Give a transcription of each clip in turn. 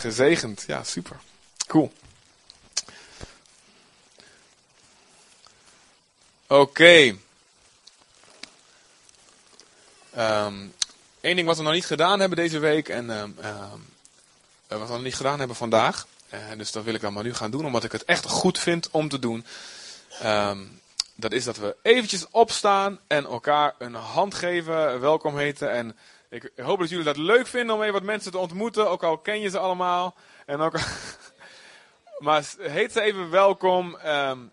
gezegend. Ja, super. Cool. Oké. Ehm, Eén ding wat we nog niet gedaan hebben deze week en ehm, ehm, wat we nog niet gedaan hebben vandaag. Uh, dus dat wil ik dan maar nu gaan doen, omdat ik het echt goed vind om te doen. dat is dat we eventjes opstaan en elkaar een hand geven, welkom heten. En ik hoop dat jullie dat leuk vinden om even wat mensen te ontmoeten, ook al ken je ze allemaal. En ook maar heet ze even welkom.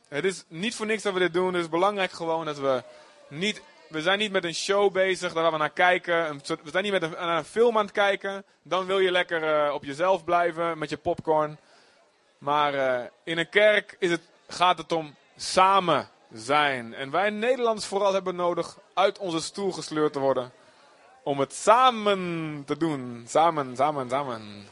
het is niet voor niks dat we dit doen. Het is belangrijk gewoon dat we niet we zijn niet met een show bezig, daar gaan we naar kijken. We zijn niet met een, een film aan het kijken. Dan wil je lekker uh, op jezelf blijven met je popcorn. Maar uh, in een kerk is het, gaat het om samen zijn. En wij Nederlanders vooral hebben nodig uit onze stoel gesleurd te worden. Om het samen te doen. Samen, samen, samen.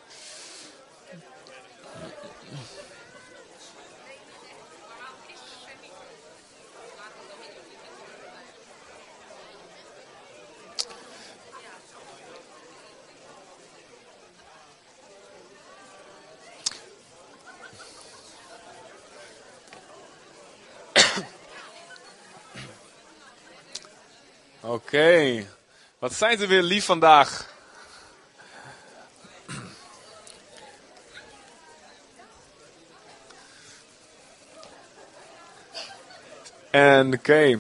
Okay. Wat zijn ze weer lief vandaag? En oké.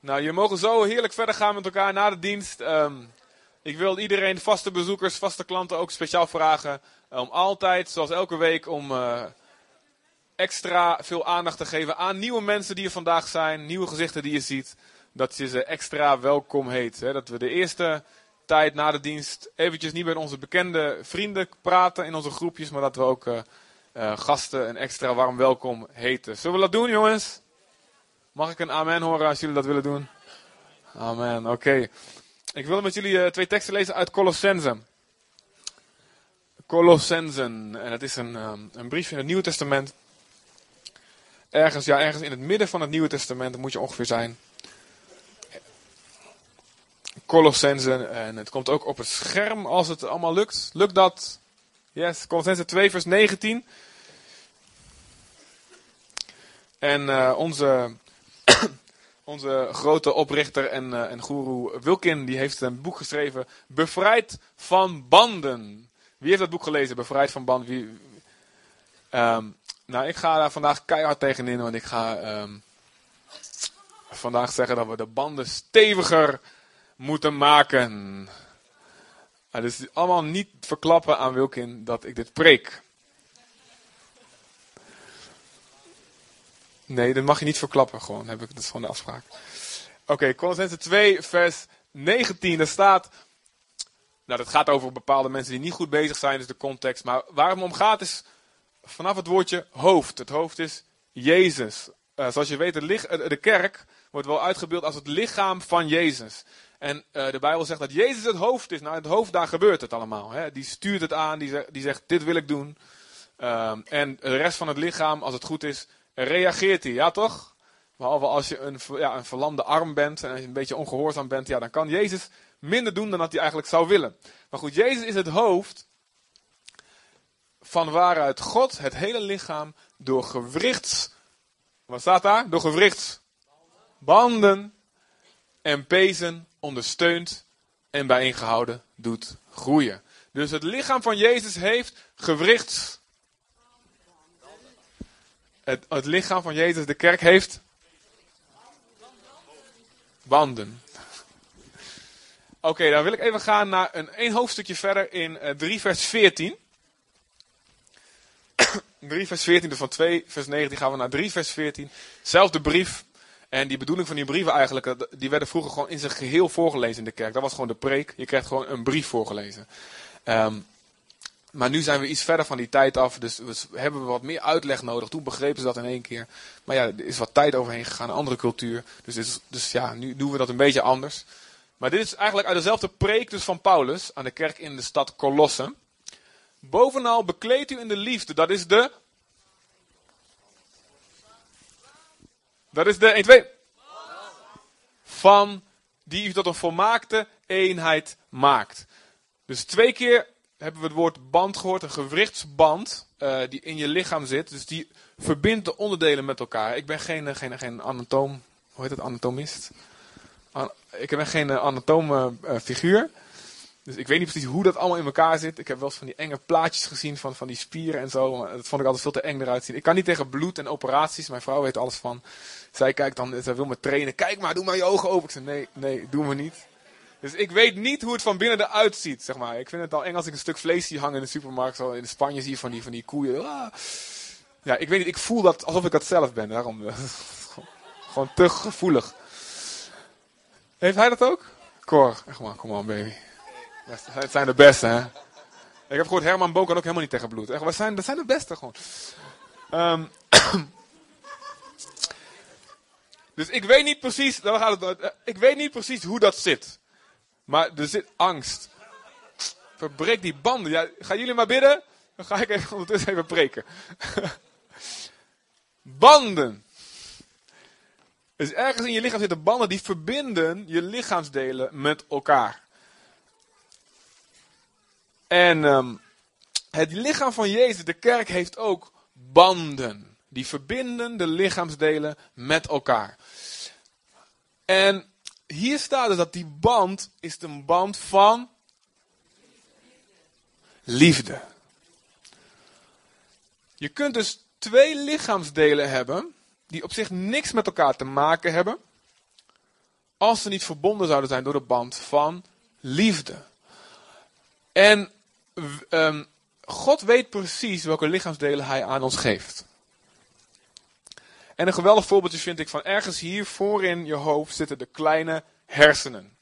Nou, je mogen zo heerlijk verder gaan met elkaar na de dienst. Um, ik wil iedereen, vaste bezoekers, vaste klanten ook speciaal vragen. Om altijd, zoals elke week, om uh, extra veel aandacht te geven aan nieuwe mensen die er vandaag zijn, nieuwe gezichten die je ziet, dat je ze extra welkom heet. Hè? Dat we de eerste tijd na de dienst eventjes niet met onze bekende vrienden praten in onze groepjes, maar dat we ook uh, uh, gasten een extra warm welkom heten. Zullen we dat doen, jongens? Mag ik een amen horen als jullie dat willen doen? Amen, oké. Ik wil met jullie uh, twee teksten lezen uit Colossense. Colossensen. En het is een, um, een brief in het Nieuwe Testament ergens, ja, ergens in het midden van het Nieuwe Testament moet je ongeveer zijn. Colossense, en het komt ook op het scherm als het allemaal lukt. Lukt dat? Yes, Colossense 2 vers 19. En uh, onze, onze grote oprichter en, uh, en goeroe Wilkin, die heeft een boek geschreven, Bevrijd van banden. Wie heeft dat boek gelezen, Bevrijd van banden? Wie, um, nou, ik ga daar vandaag keihard tegenin, want ik ga um, vandaag zeggen dat we de banden steviger moeten maken. Het is allemaal niet verklappen aan Wilkin dat ik dit preek. Nee, dat mag je niet verklappen, gewoon. Heb ik, dat is gewoon de afspraak. Oké, okay, Colossense 2, vers 19. Daar staat. Nou, dat gaat over bepaalde mensen die niet goed bezig zijn, dus de context. Maar waar het om gaat is vanaf het woordje hoofd. Het hoofd is Jezus. Uh, zoals je weet, de, de kerk wordt wel uitgebeeld als het lichaam van Jezus. En uh, de Bijbel zegt dat Jezus het hoofd is. Nou, het hoofd, daar gebeurt het allemaal. Hè? Die stuurt het aan, die, zegt, dit wil ik doen. Um, en de rest van het lichaam, als het goed is, reageert hij. Ja, toch? Behalve als je een, ja, een verlamde arm bent en als je een beetje ongehoorzaam bent, ja, dan kan Jezus minder doen dan dat hij eigenlijk zou willen. Maar goed, Jezus is het hoofd van waaruit God het hele lichaam door gewrichts, wat staat daar? Door gewrichts, banden en pezen ondersteunt en bijeengehouden doet groeien. Dus het lichaam van Jezus heeft gewrichts. Het, het lichaam van Jezus, de kerk, heeft banden. Oké, dan wil ik even gaan naar een één hoofdstukje verder in uh, eh, 3 vers 14. 3 vers 14, dus van 2 vers 19 gaan we naar 3 vers 14. Zelfde brief. En die bedoeling van die brieven eigenlijk, eh, die werden vroeger gewoon in zijn geheel voorgelezen in de kerk. Dat was gewoon de preek. Je krijgt gewoon een brief voorgelezen. Um, maar nu zijn we iets verder van die tijd af, dus we hebben we wat meer uitleg nodig. Toen begrepen ze dat in één keer. Maar ja, er is wat tijd overheen gegaan, een andere cultuur. Dus, is, dus ja, nu doen we dat een beetje anders. Maar dit is eigenlijk uit dezelfde preek dus van Paulus aan de kerk in de stad Colosse. Bovenal bekleedt u in de liefde. Dat is de. Dat is de 1, 2. Van die u tot een volmaakte eenheid maakt. Dus twee keer hebben we het woord band gehoord, een gewrichtsband uh, die in je lichaam zit. Dus die verbindt de onderdelen met elkaar. Ik ben geen, geen, geen anatoom, hoe heet het, anatomist? An ik ben geen anatoom figuur. Dus ik weet niet precies hoe dat allemaal in elkaar zit. Ik heb wel eens van die enge plaatjes gezien van, van die spieren en zo. Dat vond ik altijd veel te eng eruit zien. Ik kan niet tegen bloed en operaties. Mijn vrouw weet alles van. Zij kijkt dan, zij wil me trainen. Kijk maar, doe maar je ogen open. Ik zeg nee, nee, doe me niet. Dus ik weet niet hoe het van binnen eruit ziet, zeg maar. Ik vind het al eng als ik een stuk vlees zie hangen in de supermarkt. Zo in Spanje zie je van die, van die koeien. Ah. Ja, ik weet niet, ik voel dat alsof ik dat zelf ben. Daarom, gewoon te gevoelig. Heeft hij dat ook? Cor, echt maar, kom on baby. Het zijn de beste, hè. Ik heb gehoord, Herman Boon kan ook helemaal niet tegen bloed. Echt, we zijn, dat zijn de beste gewoon. Um, dus ik weet niet precies, dan gaat het, eh, ik weet niet precies hoe dat zit. Maar er zit angst. Verbreek die banden. Ja, gaan jullie maar bidden? Dan ga ik even ondertussen even preken. banden. Dus ergens in je lichaam zitten banden die verbinden je lichaamsdelen met elkaar. En um, het lichaam van Jezus, de kerk, heeft ook banden. Die verbinden de lichaamsdelen met elkaar. En hier staat dus dat die band is een band van liefde. Je kunt dus twee lichaamsdelen hebben die op zich niks met elkaar te maken hebben, als ze niet verbonden zouden zijn door de band van liefde. En um, God weet precies welke lichaamsdelen hij aan ons geeft. En een geweldig voorbeeldje vind ik van ergens hier voorin je hoofd zitten de kleine hersenen.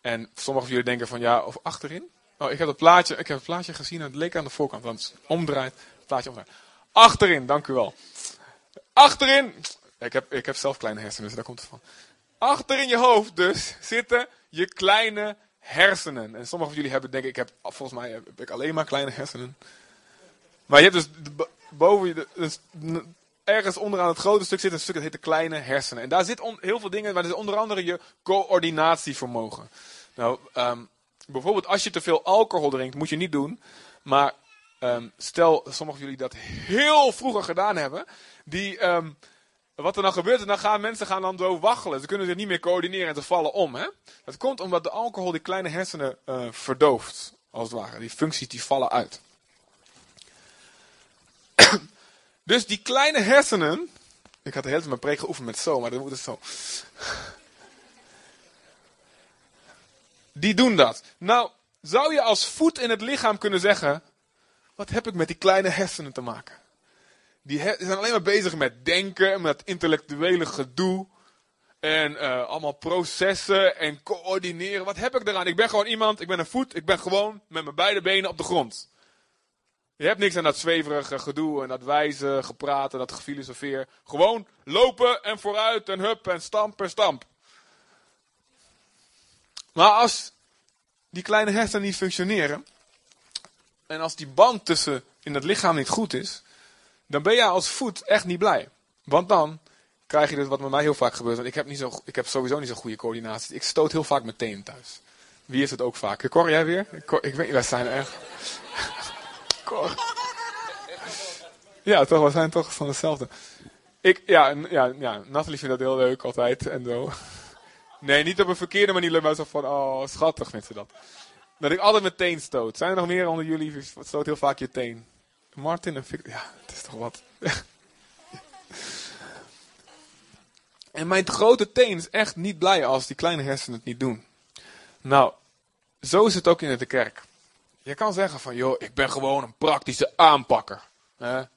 En sommigen van jullie denken van ja, of achterin? Oh, ik heb het plaatje, ik heb het plaatje gezien het leek aan de voorkant, want het omdraait, het plaatje omdraait. Achterin, dank u wel. Achterin, ik heb, ik heb zelf kleine hersenen, dus daar komt het van. Achterin je hoofd dus zitten je kleine hersenen. En sommigen van jullie hebben, denk ik, ik heb, volgens mij heb ik alleen maar kleine hersenen. Maar je hebt dus boven je, dus ergens onderaan het grote stuk zit een stuk dat heet de kleine hersenen. En daar zit heel veel dingen, maar dat is onder andere je coördinatievermogen. Nou, um, bijvoorbeeld als je te veel alcohol drinkt, moet je niet doen. Maar um, stel, sommigen jullie dat heel vroeger gedaan hebben, die... Um, wat er dan gebeurt, dan gaan mensen gaan dan zo waggelen. Ze kunnen zich niet meer coördineren en ze vallen om. Hè? Dat komt omdat de alcohol die kleine hersenen uh, verdooft. Als het ware. Die functies die vallen uit. Dus die kleine hersenen. Ik had de hele tijd mijn preek geoefend met zo, maar dan moet het zo. Die doen dat. Nou, zou je als voet in het lichaam kunnen zeggen. Wat heb ik met die kleine hersenen te maken? die zijn alleen maar bezig met denken, met intellectuele gedoe. En uh, allemaal processen en coördineren. Wat heb ik eraan? Ik ben gewoon iemand, ik ben een voet, ik ben gewoon met mijn beide benen op de grond. Je hebt niks aan dat zweverige gedoe en dat wijze gepraten, dat gefilosofeer. Gewoon lopen en vooruit en hup en stamp en stamp. Maar als die kleine hersenen niet functioneren. En als die band tussen in het lichaam niet goed is dan ben je als voet echt niet blij. Want dan krijg je dus wat met mij heel vaak gebeurt. Want ik heb, niet zo, ik heb sowieso niet zo'n goede coördinatie. Ik stoot heel vaak meteen thuis. Wie is het ook vaak? Cor, jij weer? Ik weet wij zijn echt... Ja, toch, we zijn toch van hetzelfde. Ik, ja, ja, ja, Nathalie vindt dat heel leuk altijd en zo. Nee, niet op een verkeerde manier, maar zo van, oh, schattig vindt ze dat. Dat ik altijd meteen stoot. Zijn er nog meer onder jullie, stoot heel vaak je teen? Martin en Victor. Ja, het is toch wat. en mijn grote teen is echt niet blij als die kleine hersenen het niet doen. Nou, zo is het ook in de kerk. Je kan zeggen van, joh, ik ben gewoon een praktische aanpakker.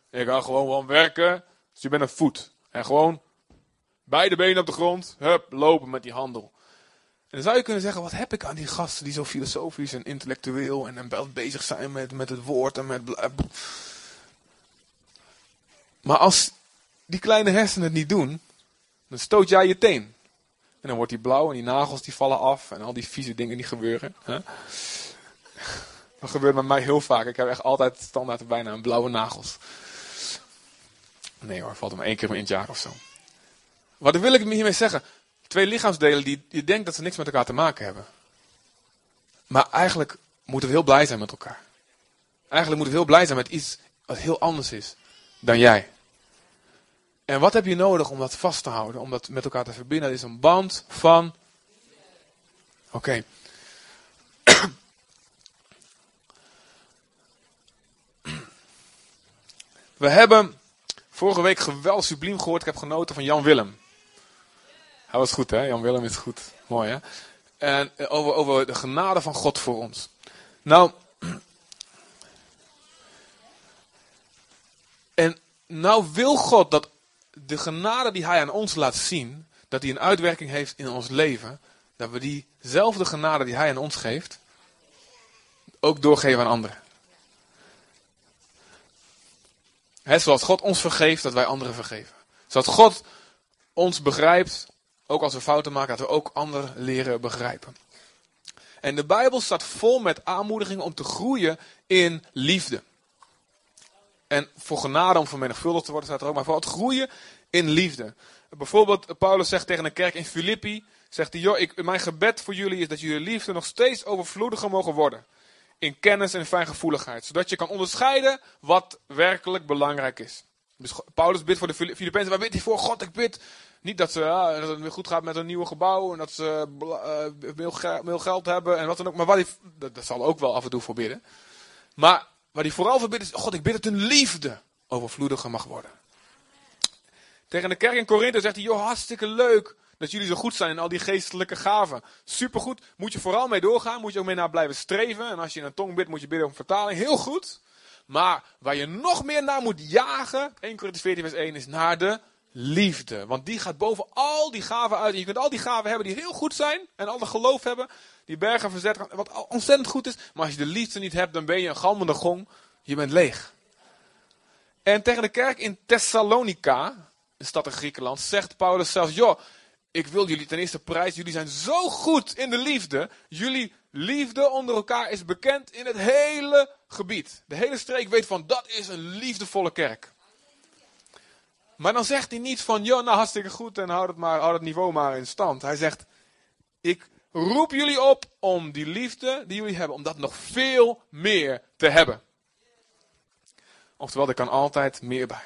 Ik ga gewoon wel werken, dus je bent een voet. En gewoon beide benen op de grond, hup, lopen met die handel. En dan zou je kunnen zeggen, wat heb ik aan die gasten die zo filosofisch en intellectueel en, en bezig zijn met, met het woord en met... Maar als die kleine hersenen het niet doen, dan stoot jij je teen. En dan wordt die blauw en die nagels die vallen af en al die vieze dingen die gebeuren. Hè? Dat gebeurt met mij heel vaak. Ik heb echt altijd standaard bijna een blauwe nagels. Nee hoor, valt hem één keer in het jaar of zo. Wat wil ik hiermee zeggen? Twee lichaamsdelen die je denkt dat ze niks met elkaar te maken hebben. Maar eigenlijk moeten we heel blij zijn met elkaar. Eigenlijk moet ik heel blij zijn met iets wat heel anders is dan jij. En wat heb je nodig om dat vast te houden, om dat met elkaar te verbinden? Dat is een band van. Oké. We hebben vorige week geweldig subliem gehoord. Ik heb genoten van Jan Willem. Hij was goed, hè? Jan Willem is goed. Mooi, hè? En eh, over, over de genade van God voor ons. Nou. En nou wil God dat de genade die Hij aan ons laat zien, dat die een uitwerking heeft in ons leven, dat we diezelfde genade die Hij aan ons geeft, ook doorgeven aan anderen. Zoals God ons vergeeft, dat wij anderen vergeven. Zodat God ons begrijpt, ook als we fouten maken, dat we ook anderen leren begrijpen. En de Bijbel staat vol met aanmoedigingen om te groeien in liefde. En voor genade om vermenigvuldigd te worden staat er ook, maar vooral het groeien in liefde. Bijvoorbeeld, Paulus zegt tegen een kerk in Filippi, zegt hij, joh, mijn gebed voor jullie is dat jullie liefde nog steeds overvloediger mogen worden in kennis en fijngevoeligheid. Zodat je kan onderscheiden wat werkelijk belangrijk is. Dus Paulus bidt voor de Filipijnen. Waar bidt hij voor? God, ik bid niet dat, ze, ja, dat het weer goed gaat met een nieuwe gebouw. En dat ze uh, veel, geld hebben en wat dan ook. Maar wat hij, dat, zal ook wel af en toe voor bidden. Maar waar hij vooral voor bidt is, God, ik bid dat hun liefde overvloediger mag worden. Tegen de kerk in Korinthe zegt hij, joh, hartstikke leuk dat jullie zo goed zijn in al die geestelijke gaven. Supergoed. Moet je vooral mee doorgaan. Moet je ook mee naar blijven streven. En als je in een tong bidt, moet je bidden om vertaling. Heel goed. Maar waar je nog meer naar moet jagen, 1 Corinthians 14 vers 1, is naar de liefde. Want die gaat boven al die gaven uit. En je kunt al die gaven hebben die heel goed zijn. En alle geloof hebben. Die bergen verzet, wat ontzettend goed is. Maar als je de liefde niet hebt, dan ben je een galmende gong. Je bent leeg. En tegen de kerk in Thessalonica, een stad in Griekenland, zegt Paulus zelfs: Joh, ik wil jullie ten eerste prijzen. Jullie zijn zo goed in de liefde. Jullie liefde onder elkaar is bekend in het hele gebied. De hele streek weet van dat is een liefdevolle kerk. Maar dan zegt hij niet van, joh, nou hartstikke goed en houd het, maar, houd het niveau maar in stand. Hij zegt, ik roep jullie op om die liefde die jullie hebben, om dat nog veel meer te hebben. Oftewel, er kan altijd meer bij.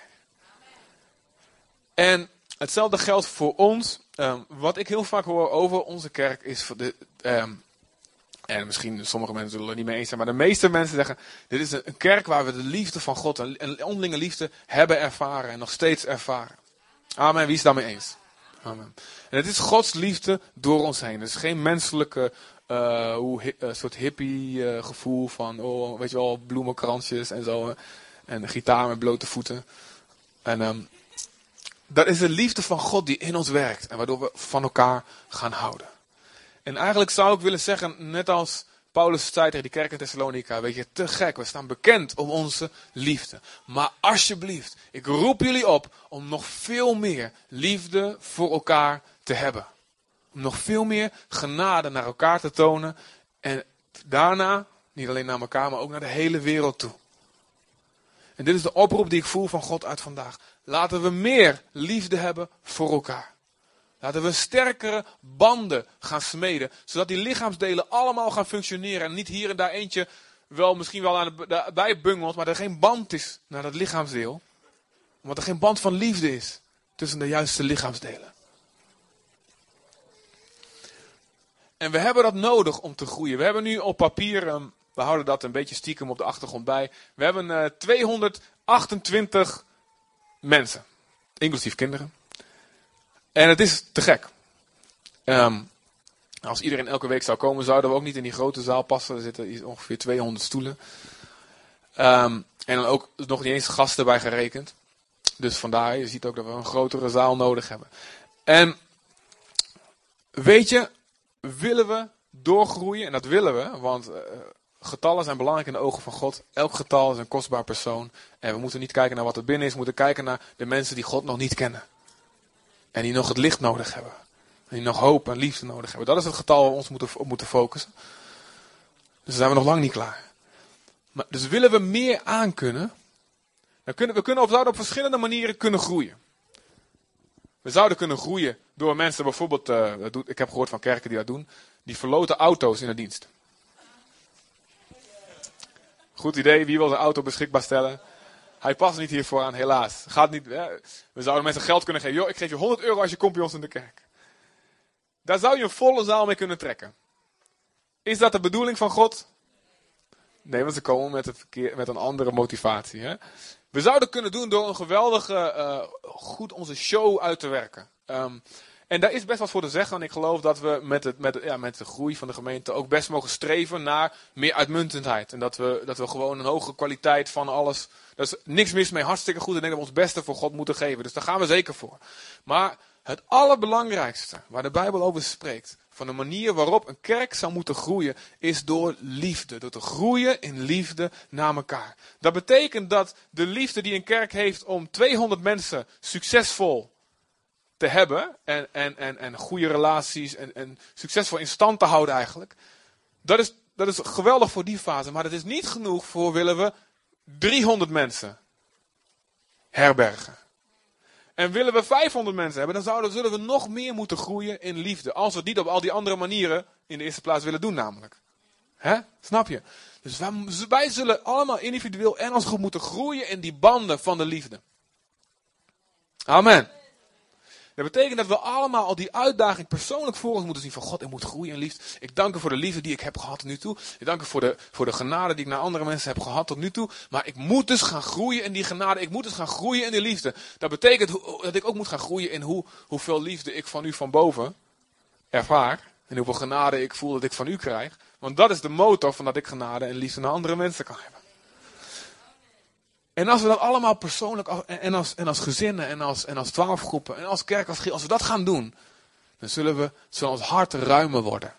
En hetzelfde geldt voor ons. Um, wat ik heel vaak hoor over onze kerk is de. Um, en misschien sommige mensen zullen er niet mee eens zijn, maar de meeste mensen zeggen: Dit is een, kerk waar we de liefde van God, een, onderlinge liefde, hebben ervaren en nog steeds ervaren. Amen. Wie is daarmee eens? Amen. En het is Gods liefde door ons heen. Het is geen menselijke uh, hoe, uh, soort hippie uh, gevoel van, oh, weet je wel, bloemenkransjes en zo. En gitaar met blote voeten. En um, dat is de liefde van God die in ons werkt en waardoor we van elkaar gaan houden. En eigenlijk zou ik willen zeggen, net als Paulus zei tegen die kerk in Thessalonica, weet je, te gek, we staan bekend om onze liefde. Maar alsjeblieft, ik roep jullie op om nog veel meer liefde voor elkaar te hebben. Om nog veel meer genade naar elkaar te tonen en daarna, niet alleen naar elkaar, maar ook naar de hele wereld toe. En dit is de oproep die ik voel van God uit vandaag. Laten we meer liefde hebben voor elkaar. Laten we sterkere banden gaan smeden. Zodat die lichaamsdelen allemaal gaan functioneren. En niet hier en daar eentje wel misschien wel aan de, bij bungelt. Maar er geen band is naar dat lichaamsdeel. Omdat er geen band van liefde is tussen de juiste lichaamsdelen. En we hebben dat nodig om te groeien. We hebben nu op papier, ehm, we houden dat een beetje stiekem op de achtergrond bij. We hebben 228 eh, mensen, inclusief kinderen. En het is te gek. Ehm, als iedereen elke week zou komen, zouden we ook niet in die grote zaal passen. Er zitten ongeveer 200 stoelen. Um, en dan ook nog niet eens gasten bij gerekend. Dus vandaar, je ziet ook dat we een grotere zaal nodig hebben. En weet je, willen we doorgroeien? En dat willen we, want uh, getallen zijn belangrijk in de ogen van God. Elk getal is een kostbaar persoon. En we moeten niet kijken naar wat er binnen is. We moeten kijken naar de mensen die God nog niet kennen. En die nog het licht nodig hebben. En die nog hoop en liefde nodig hebben. Dat is het getal waar we ons moeten, op moeten focussen. Dus dan zijn we nog lang niet klaar. Maar, dus willen we meer aankunnen. Dan kunnen, we kunnen, of zouden op verschillende manieren kunnen groeien. We zouden kunnen groeien door mensen bijvoorbeeld, uh, ik heb gehoord van kerken die dat doen, die verloten auto's in de dienst. Goed idee, wie wil zijn auto beschikbaar stellen? Hij past niet hiervoor aan, helaas. Gaat niet? We zouden mensen geld kunnen geven. Joh, ik geef je 100 euro als je komt bij ons in de kerk. Daar zou je een volle zaal mee kunnen trekken. Is dat de bedoeling van God? Nee, want ze komen met, het verkeer, met een andere motivatie. Hè? We zouden kunnen doen door een geweldige, uh, goed onze show uit te werken. Um, en daar is best wat voor te zeggen. En ik geloof dat we met, het, met, ja, met de groei van de gemeente ook best mogen streven naar meer uitmuntendheid. En dat we, dat we gewoon een hogere kwaliteit van alles. Er is niks mis mee, hartstikke goed. En ik denk dat we ons beste voor God moeten geven. Dus daar gaan we zeker voor. Maar het allerbelangrijkste waar de Bijbel over spreekt. Van de manier waarop een kerk zou moeten groeien, is door liefde. Door te groeien in liefde naar elkaar. Dat betekent dat de liefde die een kerk heeft om 200 mensen succesvol te hebben en, en, en, en goede relaties en, en succesvol in stand te houden eigenlijk. Dat is, dat is geweldig voor die fase, maar dat is niet genoeg voor willen we 300 mensen herbergen. En willen we 500 mensen hebben, dan zouden, zullen we nog meer moeten groeien in liefde. Als we het niet op al die andere manieren in de eerste plaats willen doen namelijk. Hè? Snap je? Dus wij, wij zullen allemaal individueel en als groep moeten groeien in die banden van de liefde. Amen. Dat betekent dat we allemaal al die uitdaging persoonlijk voor ons moeten zien van God, ik moet groeien in liefde. Ik dank u voor de liefde die ik heb gehad tot nu toe. Ik dank u voor de, voor de genade die ik naar andere mensen heb gehad tot nu toe. Maar ik moet dus gaan groeien in die genade. Ik moet dus gaan groeien in die liefde. Dat betekent dat ik ook moet gaan groeien in hoe, hoeveel liefde ik van u van boven ervaar. En hoeveel genade ik voel dat ik van u krijg. Want dat is de motor van dat ik genade en liefde naar andere mensen kan hebben. En als we dat allemaal persoonlijk, en als, en als gezinnen, en als, en als twaalfgroepen, en als kerk, als, als we dat gaan doen, dan zullen we, zullen ons hart ruimer worden.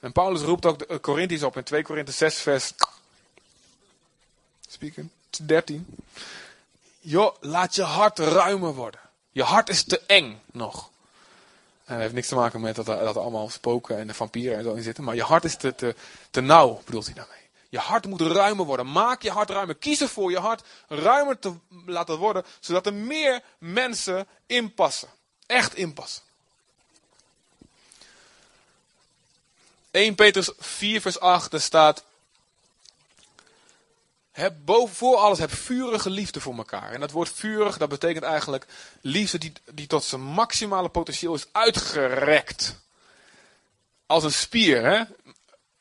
En Paulus roept ook de Corinthiërs op in 2 Korinthe 6 vers speaking, 13. Joh, laat je hart ruimer worden. Je hart is te eng nog. En dat heeft niks te maken met dat er, dat allemaal spoken en de vampieren en zo in zitten. Maar je hart is te, te, te nauw, bedoelt hij daarmee. Je hart moet ruimer worden. Maak je hart ruimer. Kies ervoor je hart ruimer te laten worden, zodat er meer mensen inpassen. Echt inpassen. 1 Petrus 4 vers 8 staat, heb boven, voor alles heb vurige liefde voor elkaar. En dat woord vurig, dat betekent eigenlijk liefde die, die tot zijn maximale potentieel is uitgerekt. Als een spier. Hè?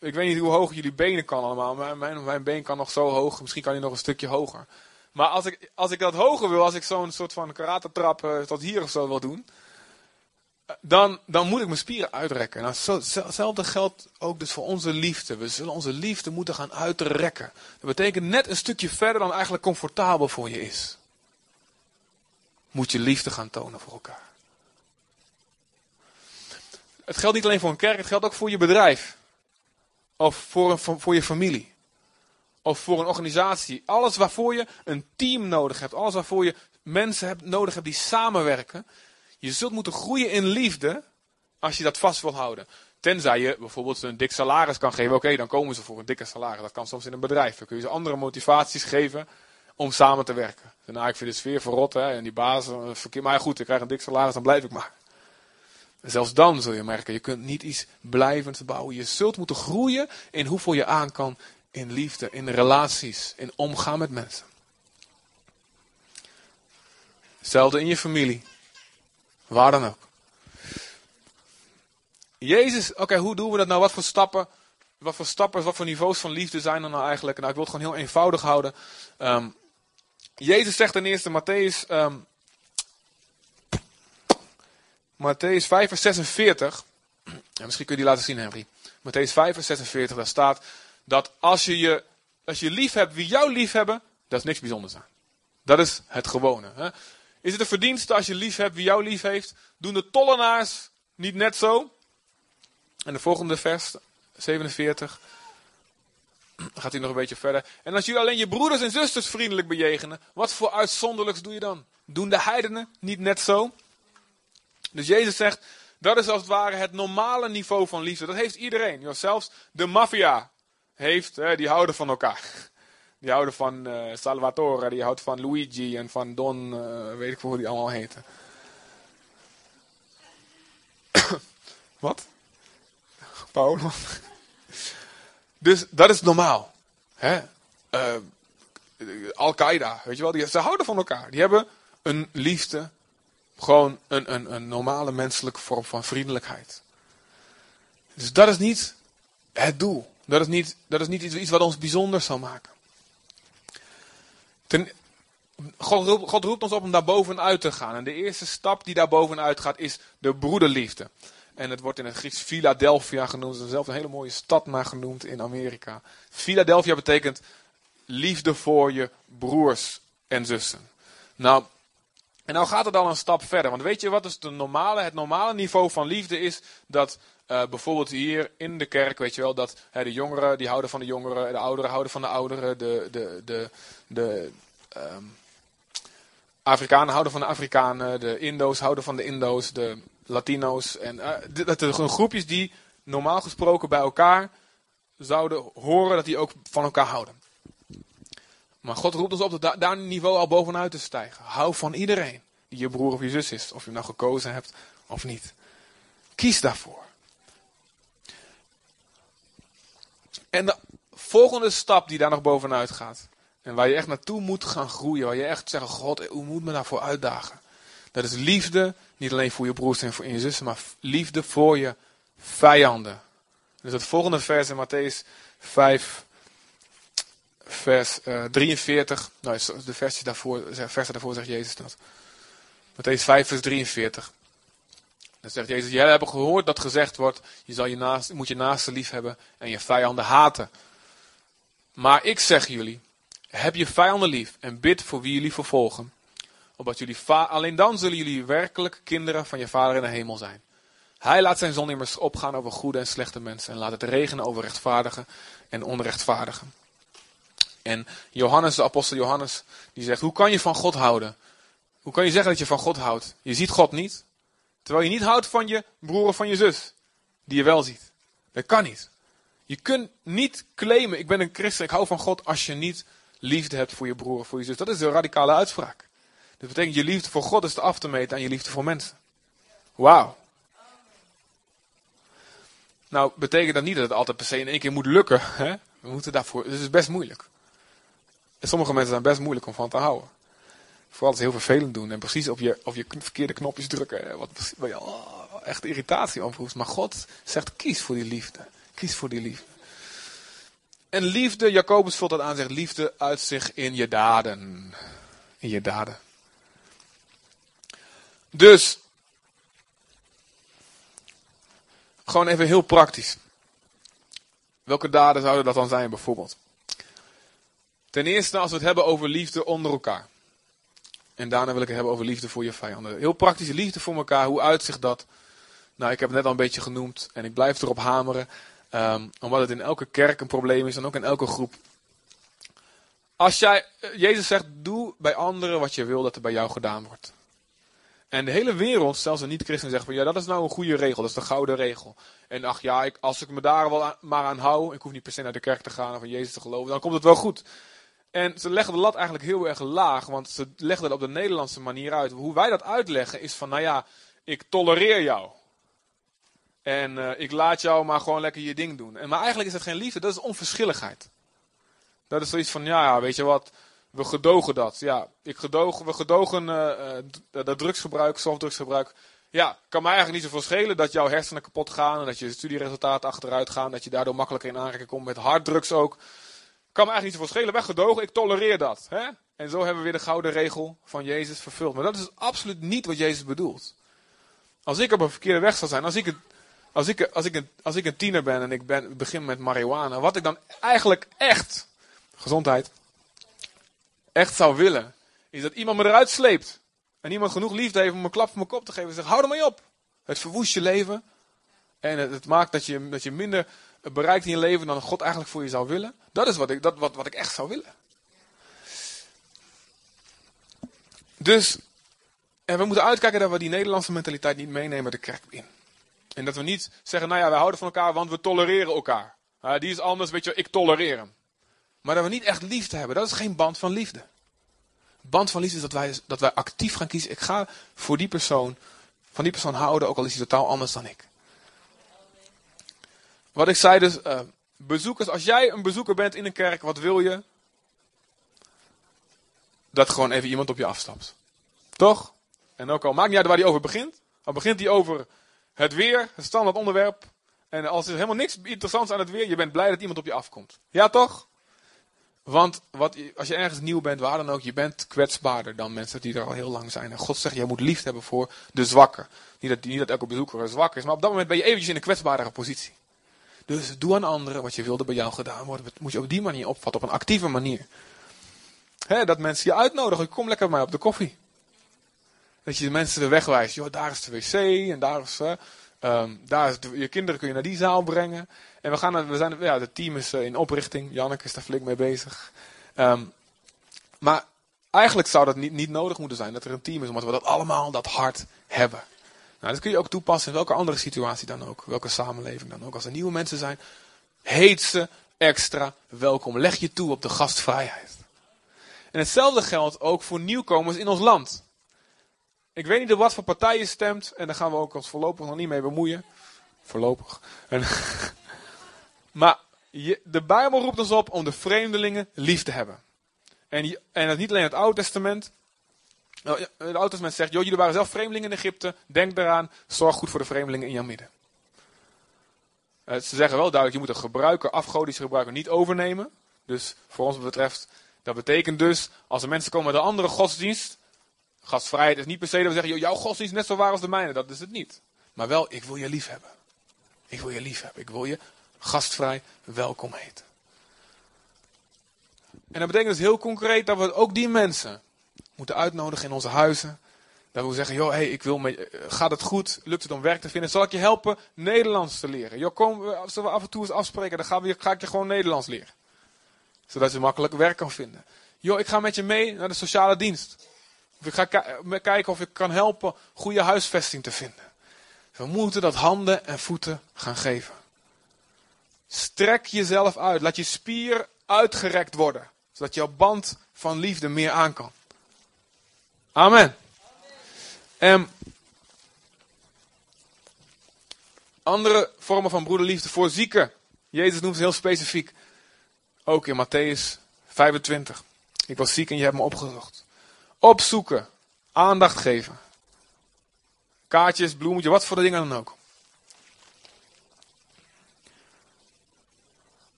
Ik weet niet hoe hoog jullie benen kan allemaal. Maar mijn, mijn been kan nog zo hoog. Misschien kan hij nog een stukje hoger. Maar als ik, als ik dat hoger wil, als ik zo'n soort van karatentrap uh, tot hier of zo wil doen. Eh, dan, dan moet ik mijn spieren uitrekken. Nou, hetzelfde geldt ook dus voor onze liefde. We zullen onze liefde moeten gaan uitrekken. Dat betekent net een stukje verder dan eigenlijk comfortabel voor je is. Moet je liefde gaan tonen voor elkaar. Het geldt niet alleen voor een kerk, het geldt ook voor je bedrijf. Of voor, een, voor je familie. Of voor een organisatie. Alles waarvoor je een team nodig hebt. Alles waarvoor je mensen hebt, nodig hebt die samenwerken. Je zult moeten groeien in liefde als je dat vast wilt houden. Tenzij je bijvoorbeeld een dik salaris kan geven. Oké, dan komen ze voor een dikke salaris. Dat kan soms in een bedrijf. Dan kun je ze andere motivaties geven om samen te werken. Nou, ik vind de sfeer verrot hè, en die baas, verkeer. Maar goed, ik krijg een dik salaris, dan blijf ik maar. Zelfs dan zul je merken, je kunt niet iets blijvends bouwen. Je zult moeten groeien in hoeveel je aan kan in liefde, in relaties, in omgaan met mensen. Hetzelfde in je familie. Waar dan ook. Jezus, oké, hoe doen we dat nou? Wat voor stappen, wat voor stappen, wat voor niveaus van liefde zijn er nou eigenlijk? Nou, ik wil het gewoon heel eenvoudig houden. Um, Jezus zegt ten eerste, Matthäus um, Matthäus 5 vers 46. En misschien kun je die laten zien, Henry. Matthäus 5 vers 46, daar staat dat als je, je, als je lief hebt wie jou lief hebben, dat is niks bijzonders aan. Dat is het gewone. Hè? Is het een verdienste als je lief hebt wie jou lief heeft? Doen de tollenaars niet net zo? En de volgende vers, 47, gaat hij nog een beetje verder. En als jullie alleen je broeders en zusters vriendelijk bejegenen, wat voor uitzonderlijks doe je dan? Doen de heidenen niet net zo? Dus Jezus zegt, dat is als het ware het normale niveau van liefde. Dat heeft iedereen. zelfs de maffia heeft, hè, die houden van elkaar. Die houden van uh, Salvatore, die houdt van Luigi en van Don, uh, weet ik hoe die allemaal heten. Wat? Paolo? dus dat is normaal. Uh, Al-Qaeda, weet je wel. Die, ze houden van elkaar. Die hebben een liefde. Gewoon een, een, een normale menselijke vorm van vriendelijkheid. Dus dat is niet het doel. Dat is niet, dat is niet iets, wat ons bijzonder zal maken. Ten, God, roept, God roept ons op om daar bovenuit te gaan. En de eerste stap die daar bovenuit gaat is de broederliefde. En het wordt in het Grieks Philadelphia genoemd. Er is zelfs een hele mooie stad naar genoemd in Amerika. Philadelphia betekent liefde voor je broers en zussen. Nou, en nou gaat het al een stap verder. Want weet je wat is de normale, het normale niveau van liefde is? Dat uh, bijvoorbeeld hier in de kerk, weet je wel, dat hè, de jongeren die houden van de jongeren, de ouderen houden van de ouderen, de, de, de, de um, Afrikanen houden van de Afrikanen, de Indo's houden van de Indo's, de Latino's. En uh, dat er groepjes die normaal gesproken bij elkaar zouden horen dat die ook van elkaar houden. Maar God roept ons op dat daar een niveau al bovenuit te stijgen. Hou van iedereen die je broer of je zus is. Of je hem nou gekozen hebt of niet. Kies daarvoor. En de volgende stap die daar nog bovenuit gaat. En waar je echt naartoe moet gaan groeien. Waar je echt zegt, God, hoe moet me daarvoor uitdagen? Dat is liefde, niet alleen voor je broers en voor je zussen, maar liefde voor je vijanden. Dus het volgende vers in Matthäus 5, vers uh, 43. Nou, de versen daarvoor, versen daarvoor zegt Jezus dat. Matthäus 5, vers 43. Dan zegt Jezus, jij hebt gehoord dat gezegd wordt, je, zal je naast, moet je naaste lief hebben en je vijanden haten. Maar ik zeg jullie, heb je vijanden lief en bid voor wie jullie vervolgen. Opdat jullie alleen dan zullen jullie werkelijk kinderen van je vader in de hemel zijn. Hij laat zijn zon immers opgaan over goede en slechte mensen en laat het regenen over rechtvaardigen en onrechtvaardigen. En Johannes, de apostel Johannes, die zegt, hoe kan je van God houden? Hoe kan je zeggen dat je van God houdt? Je ziet God niet, terwijl je niet houdt van je broer of van je zus, die je wel ziet. Dat kan niet. Je kunt niet claimen, ik ben een christen, ik hou van God, als je niet liefde hebt voor je broer of voor je zus. Dat is een radicale uitspraak. Dat betekent je liefde voor God is te af te meten aan je liefde voor mensen. Wauw. Nou, betekent dat niet dat het altijd per se in één keer moet lukken. Hè? We moeten daarvoor, het is best moeilijk. En sommige mensen zijn best moeilijk om van te houden. Vooral als ze heel vervelend doen en precies op je, op je verkeerde knopjes drukken. Wat, echt irritatie oproept. Maar God zegt kies voor die liefde. Kies voor die liefde. En liefde, Jacobus vult dat aan, zegt liefde uit zich in je daden. In je daden. Dus, gewoon even heel praktisch. Welke daden zouden dat dan zijn bijvoorbeeld? Ten eerste als we het hebben over liefde onder elkaar. En daarna wil ik het hebben over liefde voor je vijanden. Heel praktische liefde voor elkaar, hoe uitzicht dat? Nou, ik heb het net al een beetje genoemd en ik blijf erop hameren. Um, omdat het in elke kerk een probleem is en ook in elke groep. Als jij, eh, Jezus zegt, doe bij anderen wat je wil dat er bij jou gedaan wordt. En de hele wereld, zelfs een niet-christen, zegt van ja, dat is nou een goede regel, dat is de gouden regel. En ach ja, ik, als ik me daar wel maar aan hou, ik hoef niet per se naar de kerk te gaan of van Jezus te geloven, dan komt het wel goed. En ze leggen de lat eigenlijk heel erg laag, want ze leggen het op de Nederlandse manier uit. Hoe wij dat uitleggen is van, nou ja, ik tolereer jou. En uh, ik laat jou maar gewoon lekker je ding doen. En, maar eigenlijk is dat geen liefde, dat is onverschilligheid. Dat is zoiets van, ja, weet je wat, we gedogen dat. Ja, ik gedoog, we gedogen uh, uh, dat drugsgebruik, softdrugsgebruik. Ja, kan mij eigenlijk niet zoveel schelen dat jouw hersenen kapot gaan en dat je studieresultaten achteruit gaan, dat je daardoor makkelijker in aanraking komt met harddrugs ook. Kan me eigenlijk niet zoveel schelen, weggedogen, ik tolereer dat. Hè? En zo hebben we weer de gouden regel van Jezus vervuld. Maar dat is absoluut niet wat Jezus bedoelt. Als ik op een verkeerde weg zou zijn, als ik het als ik, als, ik een, als ik een tiener ben en ik ben, begin met marihuana, wat ik dan eigenlijk echt, gezondheid, echt zou willen, is dat iemand me eruit sleept. En iemand genoeg liefde heeft om een klap voor mijn kop te geven en zegt, hou er maar op. Het verwoest je leven. En het, het, maakt dat je, dat je minder bereikt in je leven dan God eigenlijk voor je zou willen. Dat is wat ik, dat, wat, wat ik echt zou willen. Dus, en we moeten uitkijken dat we die Nederlandse mentaliteit niet meenemen de kerk in. En dat we niet zeggen, nou ja, wij houden van elkaar, want we tolereren elkaar. Die is anders, weet je, ik tolereer hem. Maar dat we niet echt liefde hebben, dat is geen band van liefde. Band van liefde is dat wij, dat wij actief gaan kiezen. Ik ga voor die persoon, van die persoon houden, ook al is hij totaal anders dan ik. Wat ik zei dus, uh, bezoekers, als jij een bezoeker bent in een kerk, wat wil je? dat gewoon even iemand op je afstapt. Toch? En ook al maakt niet uit waar hij over begint. Al begint hij over het weer, het standaard onderwerp. En als er helemaal niks interessants aan het weer, je bent blij dat iemand op je afkomt. Ja toch? Want wat, als je ergens nieuw bent, waar dan ook, je bent kwetsbaarder dan mensen die er al heel lang zijn. En God zegt, je moet liefde hebben voor de zwakker. Niet dat, niet dat elke bezoeker zwak is, maar op dat moment ben je eventjes in een kwetsbaardere positie. Dus doe aan anderen wat je wilde bij jou gedaan worden. Dat moet je op die manier opvatten, op een actieve manier. dat mensen je uitnodigen, kom lekker bij mij op de koffie. Dat je de mensen de weg wijst. Joh, daar is de wc en daar is... Uh, daar is je kinderen kun je naar die zaal brengen. En we gaan, we zijn, ja, het team is eh, in oprichting. Janneke is daar flink mee bezig. Um, maar eigenlijk zou dat niet, niet nodig moeten zijn dat er een team is, omdat we dat allemaal dat hart hebben. Nou, dat kun je ook toepassen in welke andere situatie dan ook. Welke samenleving dan ook. Als er nieuwe mensen zijn, heet ze extra welkom. Leg je toe op de gastvrijheid. En hetzelfde geldt ook voor nieuwkomers in ons land. Ik weet niet op wat voor partij je stemt. En daar gaan we ook ons voorlopig nog niet mee bemoeien. Voorlopig. En maar de Bijbel roept ons op om de vreemdelingen lief te hebben. En, en dat niet alleen het Oude Testament. Nou, het Oude zegt, joh, jullie waren zelf vreemdelingen in Egypte. Denk daaraan, zorg goed voor de vreemdelingen in jouw midden. Uh, ze zeggen wel duidelijk, je moet een gebruiker, afgodische gebruiker, niet overnemen. Dus voor ons betreft, dat betekent dus, als er mensen komen met een andere godsdienst, gastvrijheid is niet per se dat we zeggen, jouw godsdienst is net zo waar als de mijne. Dat is het niet. Maar wel, ik wil je lief hebben. Ik wil je lief hebben. Ik wil je gastvrij welkom heten. En dat betekent dus heel concreet dat we ook die mensen moeten uitnodigen in onze huizen. Dat we zeggen, joh, hey, ik wil met, eh, gaat het goed? Lukt het om werk te vinden? Zal ik je helpen Nederlands te leren? Joh, kom, zullen we af en toe eens afspreken? Dan gaan we, ga ik je gewoon Nederlands leren. Zodat je makkelijk werk kan vinden. Joh, ik ga met je mee naar de sociale dienst. Of ik ga kijken of ik kan helpen goede huisvesting te vinden. We moeten dat handen en voeten gaan geven. Strek jezelf uit. Laat je spier uitgerekt worden. Zodat jouw band van liefde meer aan kan. Amen. En andere vormen van broederliefde voor zieken. Jezus noemt ze heel specifiek. Ook in Matthäus 25. Ik was ziek en je hebt me opgezocht. Opzoeken. Aandacht geven. Kaartjes, bloemetje, wat voor de dingen dan ook.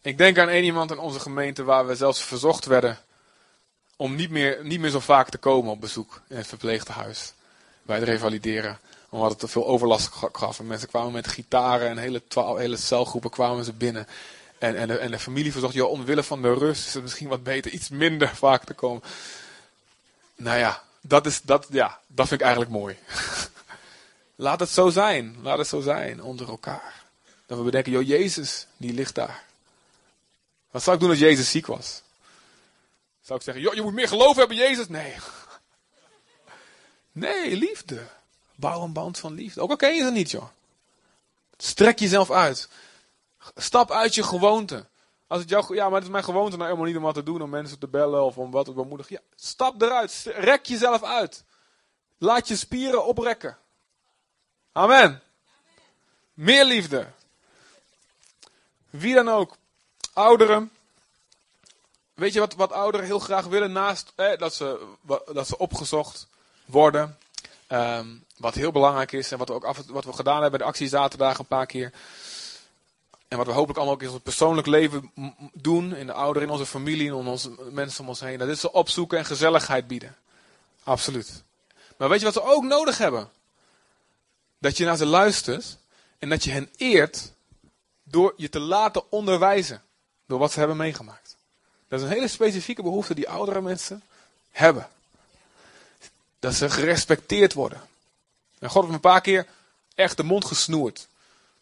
Ik denk aan één iemand in onze gemeente waar we zelfs verzocht werden om niet meer, niet meer zo vaak te komen op bezoek in het verpleegtehuis. Bij het revalideren. Omdat het te veel overlast gaf. En mensen kwamen met gitaren en hele, hele celgroepen kwamen ze binnen. En, en, de, en de familie verzocht, joh, omwille van de rust is het misschien wat beter iets minder vaak te komen. Nou ja, dat, is, dat, ja, dat vind ik eigenlijk mooi. Laat het zo zijn. Laat het zo zijn onder elkaar. Dat we bedenken, joh, Jezus, die ligt daar. Wat zou ik doen als Jezus ziek was? Zou ik zeggen, joh, je moet meer geloof hebben, Jezus? Nee. Nee, liefde. Bouw een band van liefde. Ook al ken je ze niet, joh. Strek jezelf uit. Stap uit je gewoonte. Als het jou, ja, maar het is mijn gewoonte nou helemaal niet om wat te doen, om mensen te bellen of om wat te bemoedigen. Ja, stap eruit. Rek jezelf uit. Laat je spieren oprekken. Amen. Meer liefde. Wie dan ook. Ouderen. Weet je wat, wat ouderen heel graag willen naast dat, ze, dat ze opgezocht worden? Ehm, wat heel belangrijk is en wat we ook af, wat we gedaan hebben bij de actiezaterdagen een paar keer. En wat we hopelijk allemaal ook in ons persoonlijk leven doen, in de ouderen, in onze familie, in onze mensen om ons heen. Dat is ze opzoeken en gezelligheid bieden. Absoluut. Maar weet je wat ze ook nodig hebben? Dat je naar ze luistert en dat je hen eert door je te laten onderwijzen. Door wat ze hebben meegemaakt. Dat is een hele specifieke behoefte die oudere mensen hebben. Dat ze gerespecteerd worden. En God heeft een paar keer echt de mond gesnoerd.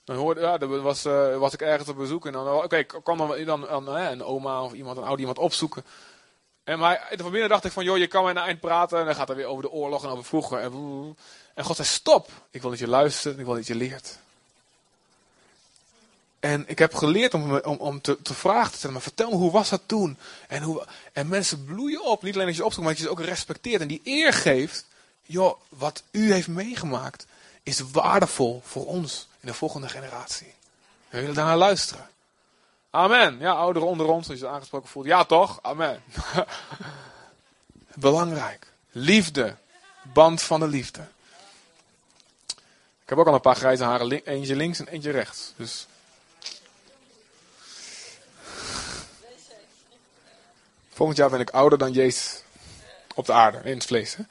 Dan hoorde, ja, er was, uh, ik ergens op bezoek en dan, oké, okay, kwam dan, dan, dan een oma of iemand, een oude iemand opzoeken. En maar van binnen dacht ik van, joh, je kan mij naar eind praten en dan gaat er weer over de oorlog en over vroeger. En, en God zei, stop, ik wil dat je luistert, ik wil dat je leert. En ik heb geleerd om, om, om te, te vragen te stellen, maar vertel me, hoe was dat toen? En, hoe, en mensen bloeien op, niet alleen dat je opzoekt, maar dat je ze ook respecteert en die eer geeft. Joh, wat u heeft meegemaakt is waardevol voor ons in de volgende generatie. We willen daarnaar luisteren. Amen. Ja, ouderen onder ons, als je het aangesproken voelt. Ja toch? Amen. Belangrijk. Liefde. Band van de liefde. Ik heb ook al een paar grijze haren. Eentje links en eentje rechts. Dus. Volgend jaar ben ik ouder dan Jezus. Op de aarde, in het vlees. Hè?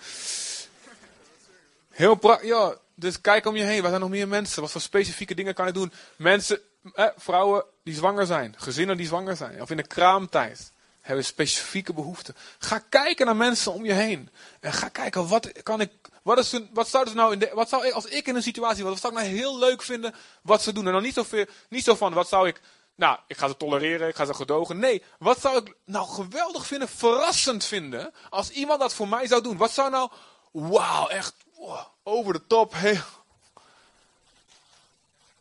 Heel praktisch. Ja, dus kijk om je heen. Waar zijn nog meer mensen? Wat voor specifieke dingen kan je doen? Mensen, eh, vrouwen die zwanger zijn. Gezinnen die zwanger zijn. Of in de kraamtijd. Hebben specifieke behoeften. Ga kijken naar mensen om je heen. En ga kijken, wat kan ik... Wat, is, wat zou nou in de, wat zou ik, als ik in een situatie was, wat zou ik nou heel leuk vinden wat ze doen? En dan niet, zoveel, niet zo van, wat zou ik nou, ik ga ze tolereren, ik ga ze gedogen. Nee, wat zou ik nou geweldig vinden, verrassend vinden, als iemand dat voor mij zou doen? Wat zou nou, wauw, echt over de top, heel...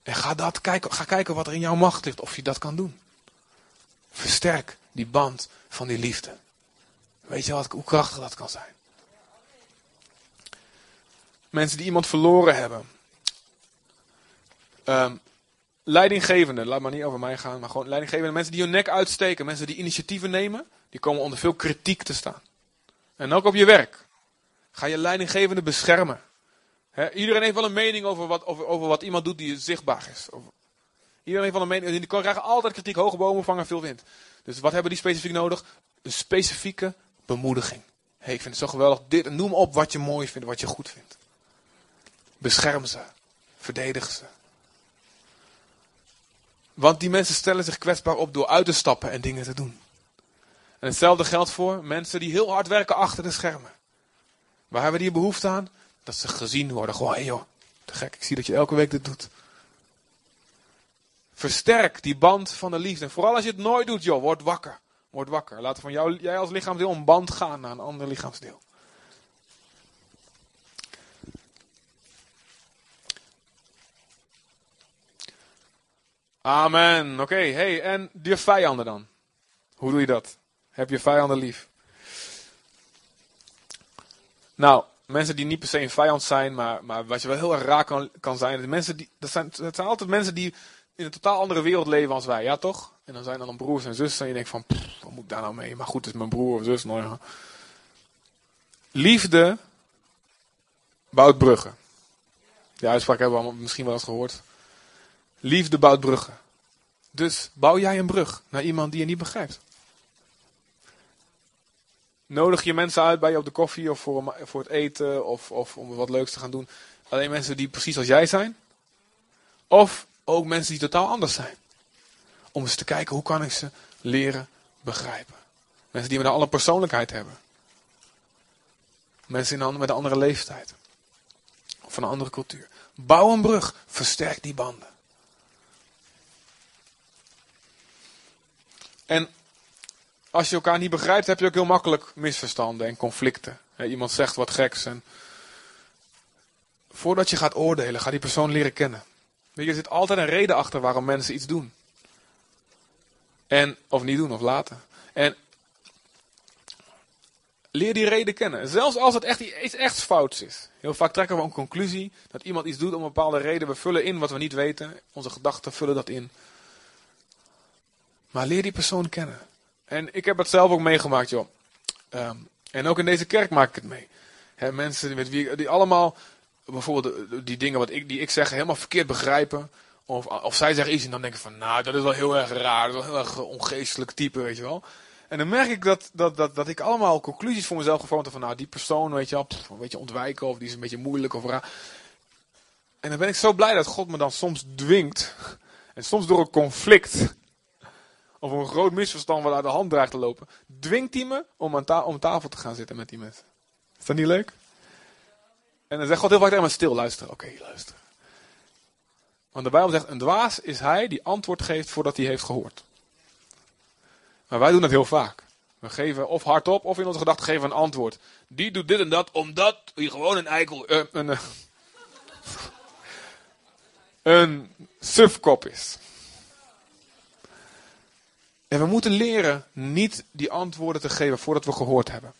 En ga, dat kijken, ga kijken wat er in jouw macht ligt, of je dat kan doen. Versterk die band van die liefde. Weet je wat, hoe krachtig dat kan zijn? Mensen die iemand verloren hebben. Um, leidinggevende, laat maar niet over mij gaan, maar gewoon leidinggevende mensen die hun nek uitsteken, mensen die initiatieven nemen, die komen onder veel kritiek te staan. En ook op je werk. Ga je leidinggevende beschermen. iedereen heeft wel een mening over wat, over, over wat iemand doet die zichtbaar is. Iedereen heeft wel een mening. Die krijgen altijd kritiek. Hoge bomen vangen veel wind. Dus wat hebben die specifiek nodig? Een specifieke bemoediging. Hey, ik vind het zo geweldig. Dit, noem op wat je mooi vindt, wat je goed vindt. Bescherm ze. Verdedig ze. Want die mensen stellen zich kwetsbaar op door uit te stappen en dingen te doen. En hetzelfde geldt voor mensen die heel hard werken achter de schermen. Waar hebben die behoefte aan? Dat ze gezien worden. Gewoon, hé hey joh, te gek, ik zie dat je elke week dit doet. Versterk die band van de liefde. En vooral als je het nooit doet, joh, word wakker. Word wakker. Laat van jou, jij als lichaamsdeel een band gaan naar een ander lichaamsdeel. Amen. Oké, hey, en je vijanden dan? Hoe doe je dat? Heb je vijanden lief? Nou, mensen die niet per se een vijand zijn, maar, maar wat je wel heel erg raar kan, kan zijn. De mensen die, dat, zijn, dat zijn altijd mensen die in een totaal andere wereld leven als wij, ja toch? En dan zijn er dan broers en zussen en je denkt van, wat moet ik daar nou mee? Maar goed, het is mijn broer of zus. Nou ja. Liefde bouwt bruggen. Die uitspraak hebben we misschien wel eens gehoord. Liefde bouwt bruggen. Dus bouw jij een brug naar iemand die je niet begrijpt. Nodig je mensen uit bij je op de koffie of voor, voor het eten of, of om wat leuks te gaan doen. Alleen mensen die precies als jij zijn. Of ook mensen die totaal anders zijn. Om eens te kijken hoe kan ik ze leren begrijpen. Mensen die met een andere persoonlijkheid hebben. Mensen met een andere leeftijd. Of van een andere cultuur. Bouw een brug. Versterk die banden. En als je elkaar niet begrijpt, heb je ook heel makkelijk misverstanden en conflicten. Iemand zegt wat geks en voordat je gaat oordelen, ga die persoon leren kennen. Weet je, er zit altijd een reden achter waarom mensen iets doen. En, of niet doen, of laten. En leer die reden kennen. Zelfs als het echt iets echt fouts is. Heel vaak trekken we een conclusie dat iemand iets doet om een bepaalde reden. We vullen in wat we niet weten. Onze gedachten vullen dat in. Maar leer die persoon kennen. En ik heb het zelf ook meegemaakt, joh. Ehm, en ook in deze kerk maak ik het mee. mensen met wie, die allemaal, bijvoorbeeld die dingen wat ik, die ik zeg, helemaal verkeerd begrijpen. Of, of zij zeggen iets en dan denk ik van, nou, dat is wel heel erg raar. Dat is wel heel erg ongeestelijk type, weet je wel. En dan merk ik dat, dat, dat, dat ik allemaal conclusies voor mezelf gevormd heb van, nou, die persoon, weet je wel, een beetje ontwijken of die is een beetje moeilijk of raar. En dan ben ik zo blij dat God me dan soms dwingt, en soms door een conflict, of een groot misverstand wat uit de hand dreigt te lopen, dwingt hij me om aan tafel te gaan zitten met die mensen. Is dat niet leuk? En dan zegt God heel vaak tegen me, stil, luisteren. Oké, okay, luisteren. Want de Bijbel zegt, een dwaas is hij die antwoord geeft voordat hij heeft gehoord. Maar wij doen dat heel vaak. We geven of hardop of in onze gedachten geven een antwoord. Die doet dit en dat omdat hij gewoon een eikel, uh, een, uh, een sufkop is. En we moeten leren niet die antwoorden te geven voordat we gehoord hebben.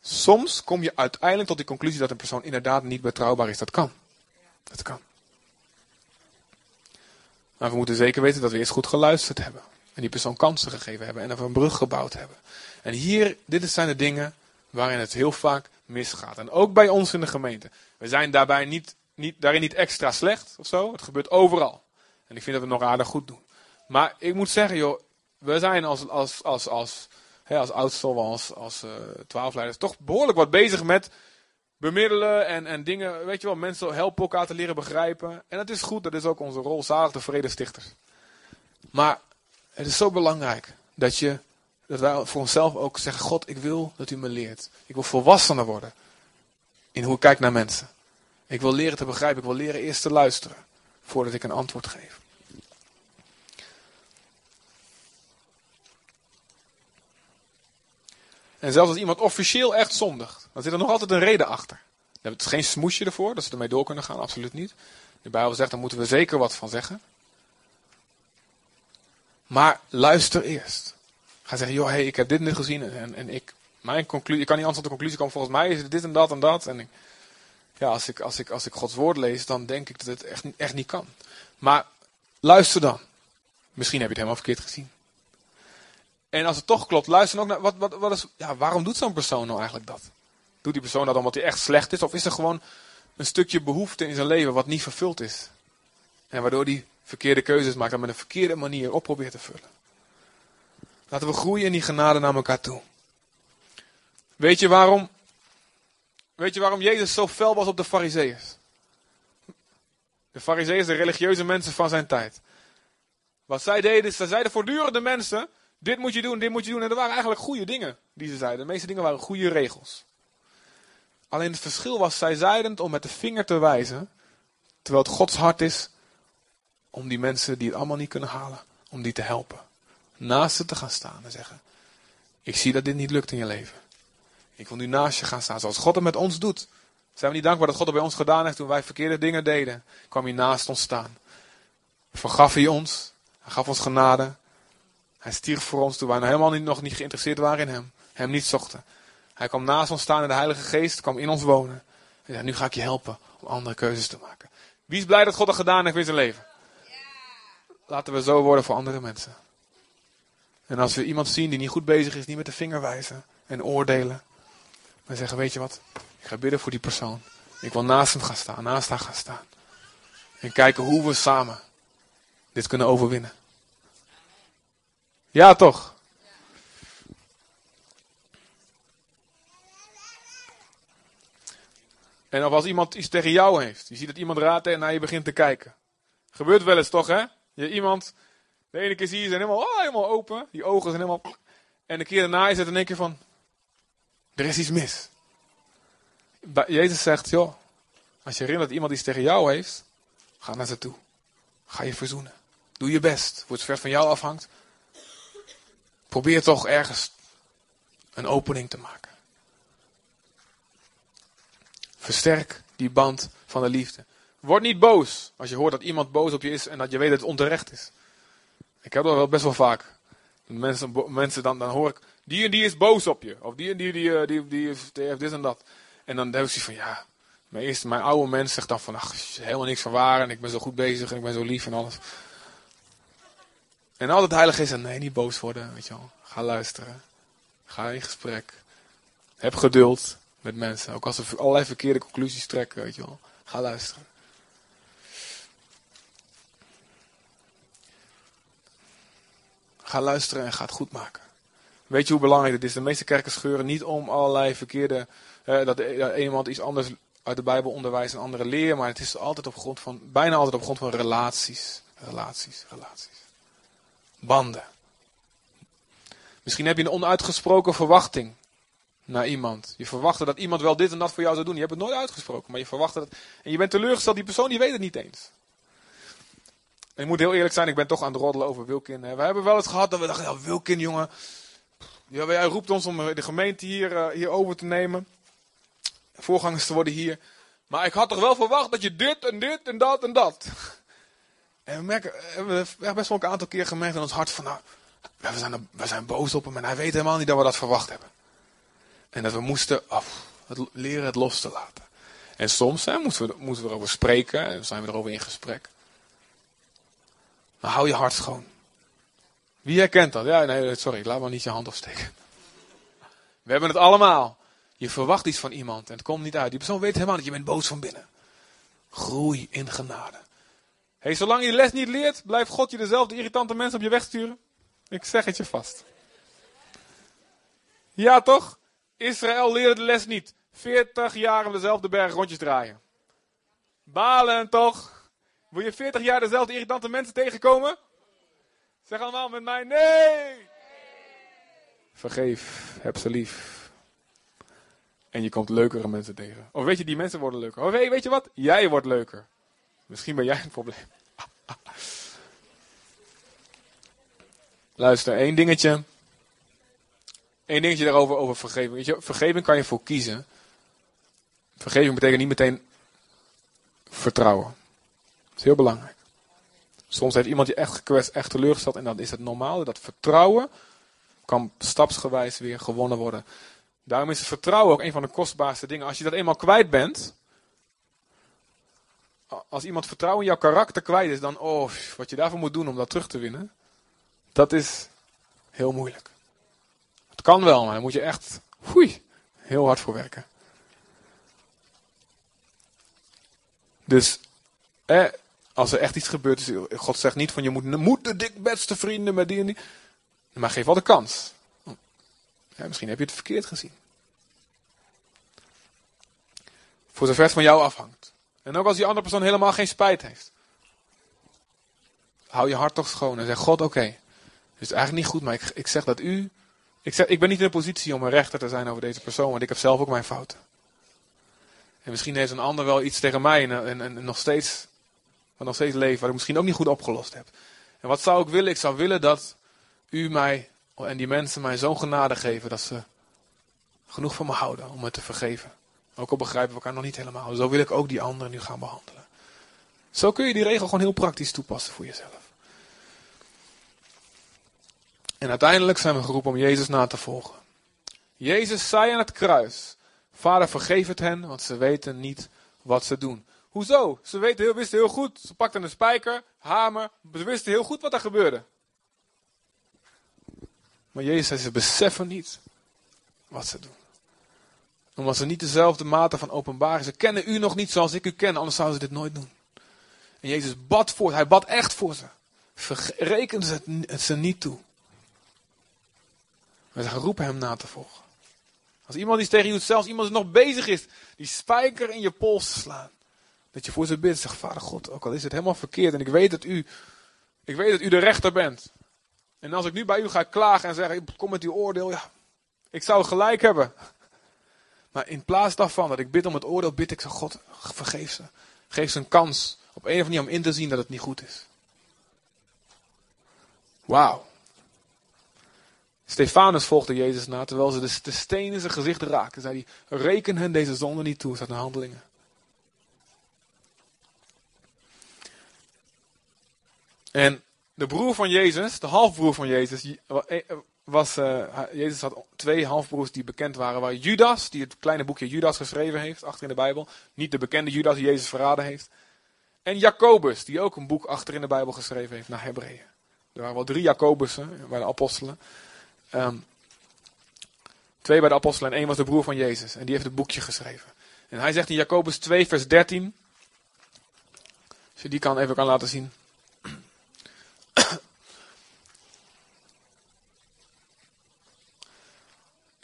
Soms kom je uiteindelijk tot die conclusie dat een persoon inderdaad niet betrouwbaar is. Dat kan. Dat kan. Maar we moeten zeker weten dat we eerst goed geluisterd hebben. En die persoon kansen gegeven hebben. En een brug gebouwd hebben. En hier, dit zijn de dingen waarin het heel vaak misgaat. En ook bij ons in de gemeente. We zijn daarbij niet, niet, daarin niet extra slecht of zo. Het gebeurt overal. En ik vind dat we het nog aardig goed doen. Maar ik moet zeggen, joh, we zijn als, als, als, als, hè, als oudstel, als, als uh, twaalfleiders, toch behoorlijk wat bezig met bemiddelen en, en dingen, weet je wel, mensen helpen elkaar te leren begrijpen. En dat is goed, dat is ook onze rol, zalig de vredestichters. Maar het is zo belangrijk dat, je, dat wij voor onszelf ook zeggen, God, ik wil dat u me leert. Ik wil volwassener worden in hoe ik kijk naar mensen. Ik wil leren te begrijpen, ik wil leren eerst te luisteren voordat ik een antwoord geef. En zelfs als iemand officieel echt zondigt, dan zit er nog altijd een reden achter. Het is geen smoesje ervoor, dat ze ermee door kunnen gaan, absoluut niet. De Bijbel zegt, daar moeten we zeker wat van zeggen. Maar luister eerst. Ga zeggen, joh, hey, ik heb dit nu gezien en, en ik, mijn conclusie, ik kan niet anders tot de conclusie komen, volgens mij is het dit en dat en dat. En ja, als ik, als, ik, als ik Gods woord lees, dan denk ik dat het echt, echt niet kan. Maar luister dan. Misschien heb je het helemaal verkeerd gezien. En als het toch klopt, luister ook naar, wat, wat, wat is, ja, waarom doet zo'n persoon nou eigenlijk dat? Doet die persoon dat omdat hij echt slecht is? Of is er gewoon een stukje behoefte in zijn leven wat niet vervuld is? En waardoor hij verkeerde keuzes maakt en met een verkeerde manier op probeert te vullen. Laten we groeien in die genade naar elkaar toe. Weet je waarom? Weet je waarom Jezus zo fel was op de fariseeërs? De fariseeërs, de religieuze mensen van zijn tijd. Wat zij deden, ze zeiden voortdurend de mensen, dit moet je doen, dit moet je doen. En dat waren eigenlijk goede dingen die ze zeiden. De meeste dingen waren goede regels. Alleen het verschil was, zij zeiden om met de vinger te wijzen, terwijl het Gods hart is om die mensen die het allemaal niet kunnen halen, om die te helpen. Naast ze te gaan staan en zeggen, ik zie dat dit niet lukt in je leven. Ik wil nu naast je gaan staan, zoals God het met ons doet. Zijn we niet dankbaar dat God het bij ons gedaan heeft toen wij verkeerde dingen deden? Kwam hij naast ons staan. Vergaf hij ons. Hij gaf ons genade. Hij stierf voor ons toen wij nog helemaal niet, nog niet geïnteresseerd waren in hem. Hem niet zochten. Hij kwam naast ons staan en de Heilige Geest kwam in ons wonen. En zei, nu ga ik je helpen om andere keuzes te maken. Wie is blij dat God dat gedaan heeft in zijn leven? Laten we zo worden voor andere mensen. En als we iemand zien die niet goed bezig is, niet met de vinger wijzen en oordelen. Maar zeggen, weet je wat, ik ga bidden voor die persoon. Ik wil naast hem gaan staan, naast haar gaan staan. En kijken hoe we samen dit kunnen overwinnen. Ja, toch? En of als iemand iets tegen jou heeft. Je ziet dat iemand raadt en naar je begint te kijken. Gebeurt wel eens toch, hè? Je iemand, de ene keer zie je ze helemaal, oh, helemaal open. Die ogen zijn helemaal... En de keer daarna is het in één keer van, er is iets mis. Jezus zegt, joh, als je herinnert dat iemand iets tegen jou heeft, ga naar ze toe. Ga je verzoenen. Doe je best. Voor het ver van jou afhangt. Probeer toch ergens een opening te maken. Versterk die band van de liefde. Word niet boos als je hoort dat iemand boos op je is en dat je weet dat het onterecht is. Ik heb dat wel best wel vaak. Mensen, mensen dan, dan hoor ik, die en die is boos op je. Of die en die, die, die, die, die heeft dit en dat. En dan denk ik van, ja, mijn, eerste, mijn oude mens zegt dan van, ach, helemaal niks van waar en ik ben zo goed bezig en ik ben zo lief en alles. En altijd heilig is en nee, niet boos worden, weet je wel. Ga luisteren. Ga in gesprek. Heb geduld met mensen. Ook als ze allerlei verkeerde conclusies trekken, weet je wel. Ga luisteren. Ga luisteren en ga het goed maken. Weet je hoe belangrijk het is? De meeste kerken scheuren niet om allerlei verkeerde. Eh, dat, iemand iets anders uit de Bijbel onderwijst en andere leren. Maar het is altijd op grond van. Bijna altijd op grond van relaties. Relaties, relaties. Banden. Misschien heb je een onuitgesproken verwachting naar iemand. Je verwachtte dat iemand wel dit en dat voor jou zou doen. Je hebt het nooit uitgesproken, maar je verwachtte dat. En je bent teleurgesteld, die persoon die weet het niet eens. En ik moet heel eerlijk zijn, ik ben toch aan het roddelen over Wilkin. We hebben wel eens gehad dat we dachten, ja, Wilkin jongen. Ja, roept ons om de gemeente hier, uh, hier over te nemen. Voorgangers te worden hier. Maar ik had toch wel verwacht dat je dit en dit en dat en dat. En we merken, we hebben best wel een aantal keer gemerkt in ons hart van, nou, we zijn, we zijn boos op hem en hij weet helemaal niet dat we dat verwacht hebben. En dat we moesten af, het, leren het los te laten. En soms hè, moeten, we, moeten we erover spreken en zijn we erover in gesprek. Maar hou je hart schoon. Wie herkent dat? Ja, nee, sorry, laat maar niet je hand opsteken. We hebben het allemaal. Je verwacht iets van iemand en het komt niet uit. Die persoon weet helemaal niet, je bent boos van binnen. Groei in genade. Hey, zolang je de les niet leert, blijft God je dezelfde irritante mensen op je weg sturen. Ik zeg het je vast. Ja, toch? Israël leerde de les niet. 40 jaar dezelfde berg rondjes draaien. Balen toch? Wil je 40 jaar dezelfde irritante mensen tegenkomen? Zeg allemaal met mij nee. Vergeef, heb ze lief. En je komt leukere mensen tegen. Of weet je, die mensen worden leuker. Of weet je wat? Jij wordt leuker. Misschien ben jij een probleem. Luister, één dingetje. Eén dingetje daarover over vergeving. Weet je, vergeving kan je voor kiezen. Vergeving betekent niet meteen vertrouwen. Dat is heel belangrijk. Soms heeft iemand je echt gekwetst, echt teleurgesteld en dan is het normaal. Dat vertrouwen kan stapsgewijs weer gewonnen worden. Daarom is het vertrouwen ook een van de kostbaarste dingen. Als je dat eenmaal kwijt bent, als iemand vertrouwen in jouw karakter kwijt is, dan, oh, wat je daarvoor moet doen om dat terug te winnen, dat is heel moeilijk. Het kan wel, maar dan moet je echt, foei, heel hard voor werken. Dus, eh, als er echt iets gebeurt, is, God zegt niet van je moet, moet de dikbeste vrienden met die en die. Maar geef wel de kans. Ja, misschien heb je het verkeerd gezien. Voor zover het van jou afhangt. En ook als die andere persoon helemaal geen spijt heeft. Hou je hart toch schoon en zeg: God, oké. het is eigenlijk niet goed, maar ik, ik zeg dat u. Ik, zeg, ik ben niet in de positie om een rechter te zijn over deze persoon, want ik heb zelf ook mijn fouten. En misschien heeft een ander wel iets tegen mij en, en, en nog steeds, wat nog steeds leeft, wat ik misschien ook niet goed opgelost heb. En wat zou ik willen? Ik zou willen dat u mij en die mensen mij zo'n genade geven dat ze genoeg van me houden om me te vergeven. Ook al begrijpen we elkaar nog niet helemaal. Zo wil ik ook die anderen nu gaan behandelen. Zo kun je die regel gewoon heel praktisch toepassen voor jezelf. En uiteindelijk zijn we geroepen om Jezus na te volgen. Jezus zei aan het kruis: Vader, vergeef het hen, want ze weten niet wat ze doen. Hoezo? Ze weten wisten heel goed. Ze pakten een spijker, hamer. Ze wisten heel goed wat er gebeurde. Maar Jezus zei, ze beseffen niet wat ze doen. Omdat ze niet dezelfde mate van openbaring. Ze kennen u nog niet zoals ik u ken, anders zouden ze dit nooit doen. En Jezus bad voor Hij bad echt voor ze. Reken ze het ze niet toe. We zijn geroepen hem na te volgen. Als iemand iets tegen je doet, zelfs iemand nog bezig is, die spijker in je pols te slaan. Dat je voor ze bidt, zegt, Vader God, ook al is het helemaal verkeerd en ik weet dat u, ik weet dat u de rechter bent. En als ik nu bij u ga klagen en zeggen, kom met uw oordeel, ja, ik zou gelijk hebben. Maar in plaats daarvan dat ik bid om het oordeel, bid ik ze, God, vergeef ze. Geef ze een kans op een of andere manier om in te zien dat het niet goed is. Wauw. Stefanus volgde Jezus na, terwijl ze de, steen in zijn gezicht raakten. Zei hij, reken hen deze zonde niet toe, staat in handelingen. En de broer van Jezus, de halfbroer van Jezus, was, uh, Jezus had twee halfbroers die bekend waren. Waar Judas, die het kleine boekje Judas geschreven heeft, achter in de Bijbel. Niet de bekende Judas die Jezus verraden heeft. En Jacobus, die ook een boek achter in de Bijbel geschreven heeft naar Hebreeën. Er waren wel drie Jacobussen bij de apostelen. Um, twee bij de apostelen en één was de broer van Jezus. En die heeft het boekje geschreven. En hij zegt in Jacobus 2 vers 13. Als je die kan even kan laten zien.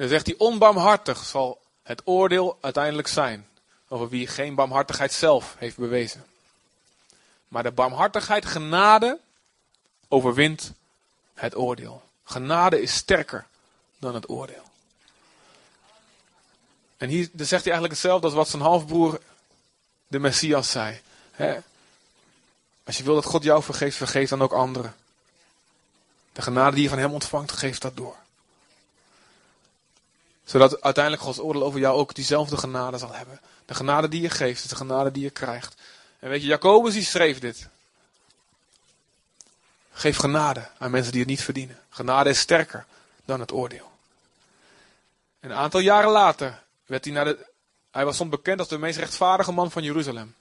Dan zegt hij, onbarmhartig zal het oordeel uiteindelijk zijn over wie geen barmhartigheid zelf heeft bewezen. Maar de barmhartigheid, genade, overwint het oordeel. Genade is sterker dan het oordeel. En hier zegt hij eigenlijk hetzelfde als wat zijn halfbroer, de Messias, zei. Als je wil dat God jou vergeeft, vergeef dan ook anderen. De genade die je van hem ontvangt, geef dat door zodat uiteindelijk Gods oordeel over jou ook diezelfde genade zal hebben. De genade die je geeft, is de genade die je krijgt. En weet je, Jacobus die schreef dit. Geef genade aan mensen die het niet verdienen. Genade is sterker dan het oordeel. En een aantal jaren later werd hij naar de. Hij was bekend als de meest rechtvaardige man van Jeruzalem.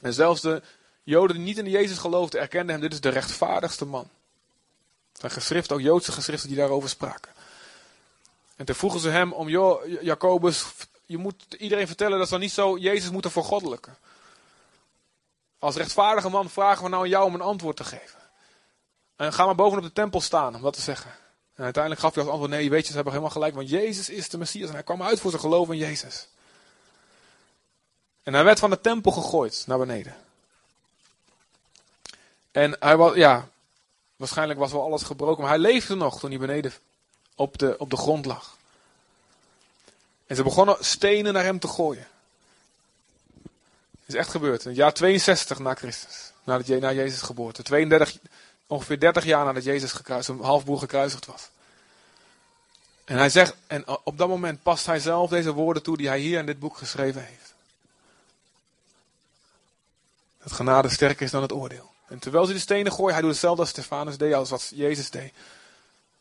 En zelfs de Joden die niet in Jezus geloofden, erkenden hem: dit is de rechtvaardigste man. Er zijn geschriften, ook Joodse geschriften, die daarover spraken. En toen vroegen ze hem om, joh, Jacobus, je moet iedereen vertellen dat ze niet zo Jezus moeten vergoddelijken. Als rechtvaardige man vragen we nou aan jou om een antwoord te geven. En ga maar bovenop de tempel staan om dat te zeggen. En uiteindelijk gaf hij als antwoord, nee, weet je, ze hebben helemaal gelijk, want Jezus is de Messias. En hij kwam uit voor zijn geloof in Jezus. En hij werd van de tempel gegooid naar beneden. En hij was, ja, waarschijnlijk was wel alles gebroken, maar hij leefde nog toen hij beneden op de, op de grond lag. En ze begonnen stenen naar hem te gooien. Het is echt gebeurd. In het jaar 62 na Christus. Nadat, na Jezus geboorte. 32, ongeveer 30 jaar nadat Jezus een halfbroer gekruisigd was. En hij zegt, en op dat moment past hij zelf deze woorden toe die hij hier in dit boek geschreven heeft. Dat genade sterker is dan het oordeel. En terwijl ze de stenen gooien, hij doet hetzelfde als Stefanus deed, als wat Jezus deed.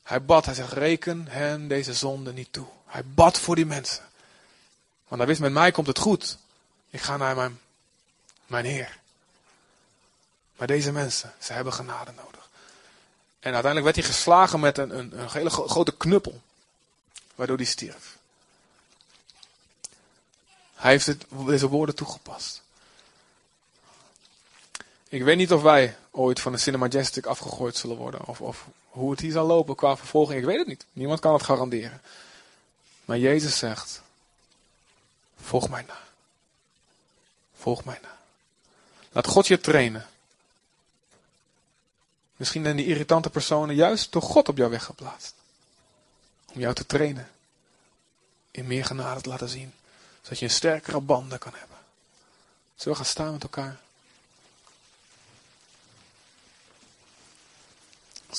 Hij bad, hij zegt, reken hen deze zonde niet toe. Hij bad voor die mensen. Want hij wist, met mij komt het goed. Ik ga naar mijn, mijn Heer. Maar deze mensen, ze hebben genade nodig. En uiteindelijk werd hij geslagen met een, een, een hele grote knuppel. Waardoor hij stierf. Hij heeft het, deze woorden toegepast. Ik weet niet of wij ooit van de Cinemajestic afgegooid zullen worden. Of, of hoe het hier zal lopen qua vervolging. Ik weet het niet. Niemand kan het garanderen. Maar Jezus zegt, volg mij na. Volg mij na. Laat God je trainen. Misschien zijn die irritante personen juist door God op jouw weg geplaatst. Om jou te trainen. In meer genade te laten zien. Zodat je een sterkere banden kan hebben. Zullen we gaan staan met elkaar?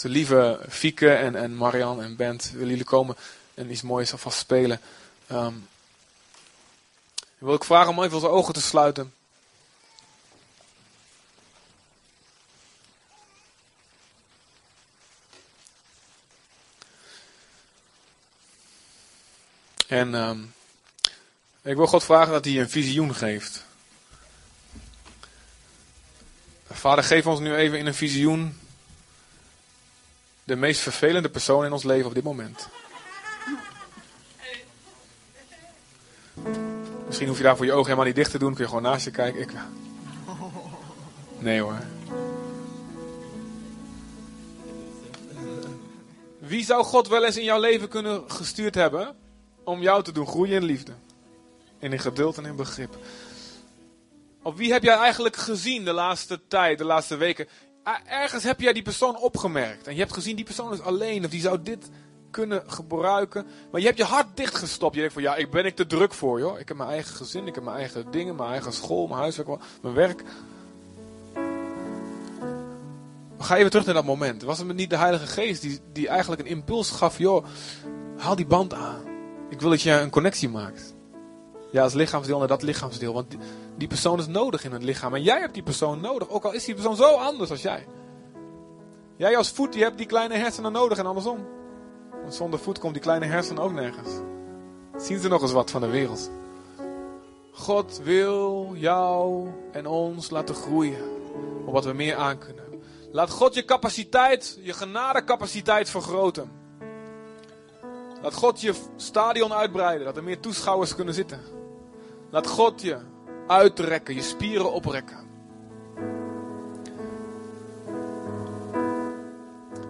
De lieve Fieke en, en Marian en Bent willen jullie komen en iets moois alvast spelen. Um, wil ik vragen om even onze ogen te sluiten. En um, ik wil God vragen dat hij een visioen geeft. Vader, geef ons nu even in een visioen de meest vervelende persoon in ons leven op dit moment. Misschien hoef je daar voor je ogen helemaal niet dicht te doen. Kun je gewoon naast je kijken. Ik... Nee hoor. Wie zou God wel eens in jouw leven kunnen gestuurd hebben om jou te doen groeien in liefde? En in geduld en in begrip. Of wie heb jij eigenlijk gezien de laatste tijd, de laatste weken? Ah, ergens heb jij die persoon opgemerkt. En je hebt gezien, die persoon is alleen. Of die zou dit kunnen gebruiken. Maar je hebt je hart dichtgestopt. Je denkt van, ja, ik ben ik te druk voor, joh. Ik heb mijn eigen gezin, ik heb mijn eigen dingen, mijn eigen school, mijn huiswerk, mijn werk. Ga even terug naar dat moment. Was het niet de Heilige Geest die, die eigenlijk een impuls gaf, joh, haal die band aan. Ik wil dat je een connectie maakt. Ja, als lichaamsdeel naar dat lichaamsdeel. Want die, persoon is nodig in het lichaam. En jij hebt die persoon nodig. Ook al is die persoon zo anders als jij. Jij als voet, die hebt die kleine hersenen nodig en andersom. Want zonder voet komt die kleine hersenen ook nergens. Zien ze nog eens wat van de wereld. God wil jou en ons laten groeien. Op wat we meer aan kunnen. Laat God je capaciteit, je genadecapaciteit vergroten. Laat God je stadion uitbreiden, dat er meer toeschouwers kunnen zitten. Laat God je uitrekken, je spieren oprekken.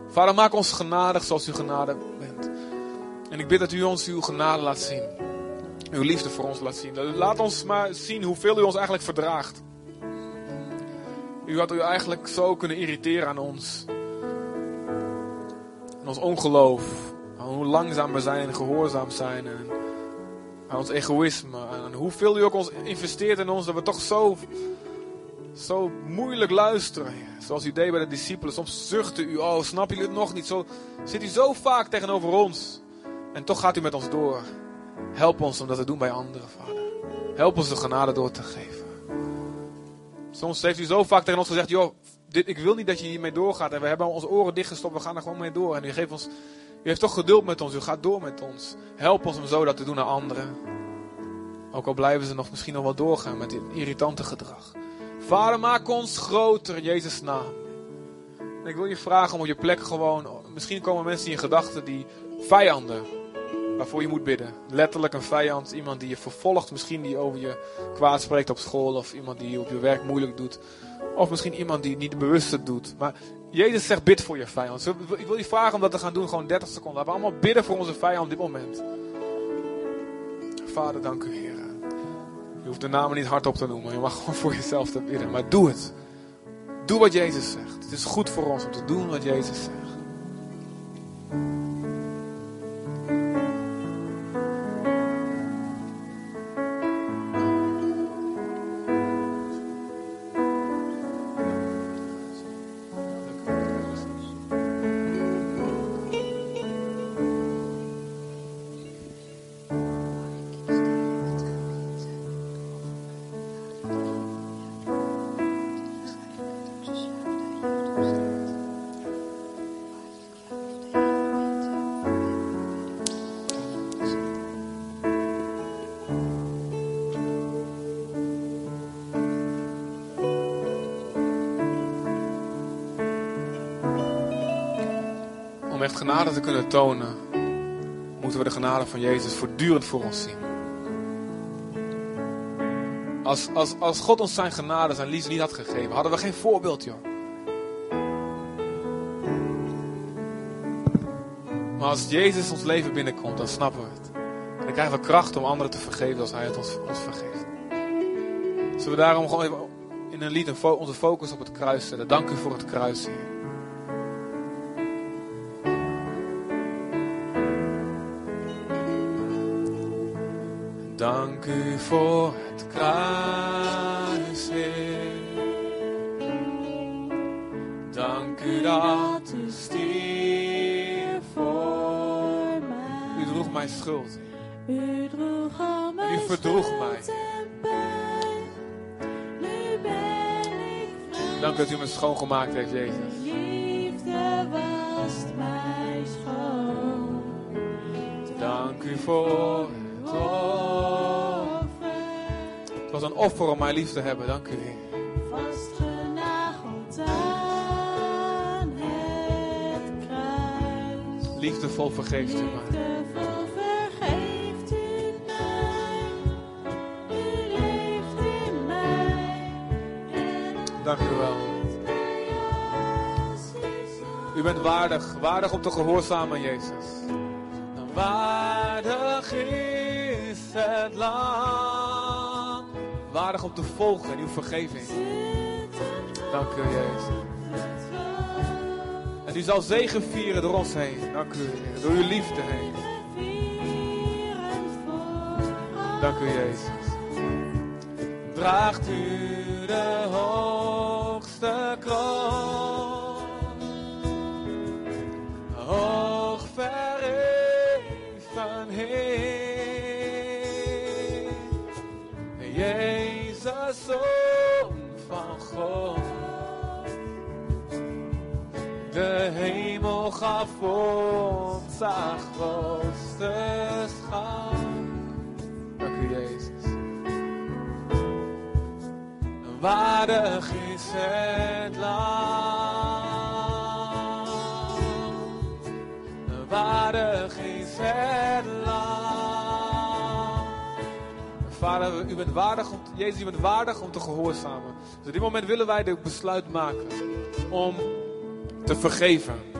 Vader, maak ons genadig zoals u genade bent. En ik bid dat u ons uw genade laat zien. Uw liefde voor ons laat zien. Laat ons maar zien hoeveel u ons eigenlijk verdraagt. U had u eigenlijk zo kunnen irriteren aan ons. Ons ongeloof. Hoe langzaam we zijn en gehoorzaam zijn. En aan ons egoïsme. Aan hoeveel u ook ons investeert in ons, dat we toch zo, zo moeilijk luisteren. Zoals u deed bij de discipelen. Soms zuchtte u, oh snap jullie het nog niet? Zo zit u zo vaak tegenover ons. En toch gaat u met ons door. Help ons om dat te doen bij anderen, vader. Help ons de genade door te geven. Soms heeft u zo vaak tegen ons gezegd, joh, dit, ik wil niet dat je hiermee doorgaat. En we hebben onze oren dichtgestopt, we gaan er gewoon mee door. En u geeft ons u heeft toch geduld met ons. U gaat door met ons. Help ons om zo dat te doen naar anderen. Ook al blijven ze nog misschien nog wel doorgaan met dit irritante gedrag. Vader, maak ons groter in Jezus' naam. Ik wil je vragen om op je plek gewoon. Misschien komen mensen in je gedachten die vijanden waarvoor je moet bidden. Letterlijk een vijand, iemand die je vervolgt, misschien die over je kwaad spreekt op school, of iemand die op je werk moeilijk doet, of misschien iemand die niet bewust doet. Maar Jezus zegt bid voor je vijand. Ik wil je vragen om dat te gaan doen, gewoon 30 seconden. Laten we allemaal bidden voor onze vijand op dit moment. Vader, dank u Heer. Je hoeft de namen niet hardop te noemen, je mag gewoon voor jezelf te bidden, maar doe het. Doe wat Jezus zegt. Het is goed voor ons om te doen wat Jezus zegt. Echt genade te kunnen tonen, moeten we de genade van Jezus voortdurend voor ons zien. Als, als, als God ons zijn genade, zijn liefde niet had gegeven, hadden we geen voorbeeld, joh. Maar als Jezus ons leven binnenkomt, dan snappen we het. Dan krijgen we kracht om anderen te vergeven als Hij het ons, ons vergeeft. Zullen we daarom gewoon even in een lied onze focus op het kruis zetten. Dank u voor het kruis, Heer. Dank u voor het kruis, Heer. Dank u dat u stierf voor mij. U droeg mijn schuld. U droeg al mijn U verdroeg mij. Nu ben ik vrij. Dank u dat u me schoongemaakt heeft, Jezus. Liefde wast mij schoon. Dank u voor was een offer om mij lief te hebben. Dank u, Heer. Vastgenageld aan het kruis. Liefdevol vergeeft u mij. Liefdevol vergeeft u mij. U leeft in mij. Dank u wel. U bent waardig, waardig om te gehoorzamen, Jezus. Waardig is het land. Waardig om te volgen in uw vergeving. Dank u, Jezus. En u zal zegen vieren door ons heen. Dank u, Heer. Door uw liefde heen. Dank u, Jezus. Draagt u de hoogste kroon. Gaf ons haar grootste schat. Dank u, Jezus. Waardig is het land. Waardig is het land. Vader, u bent waardig om, Jezus, u bent waardig om te gehoorzamen. Dus op dit moment willen wij de besluit maken om te vergeven.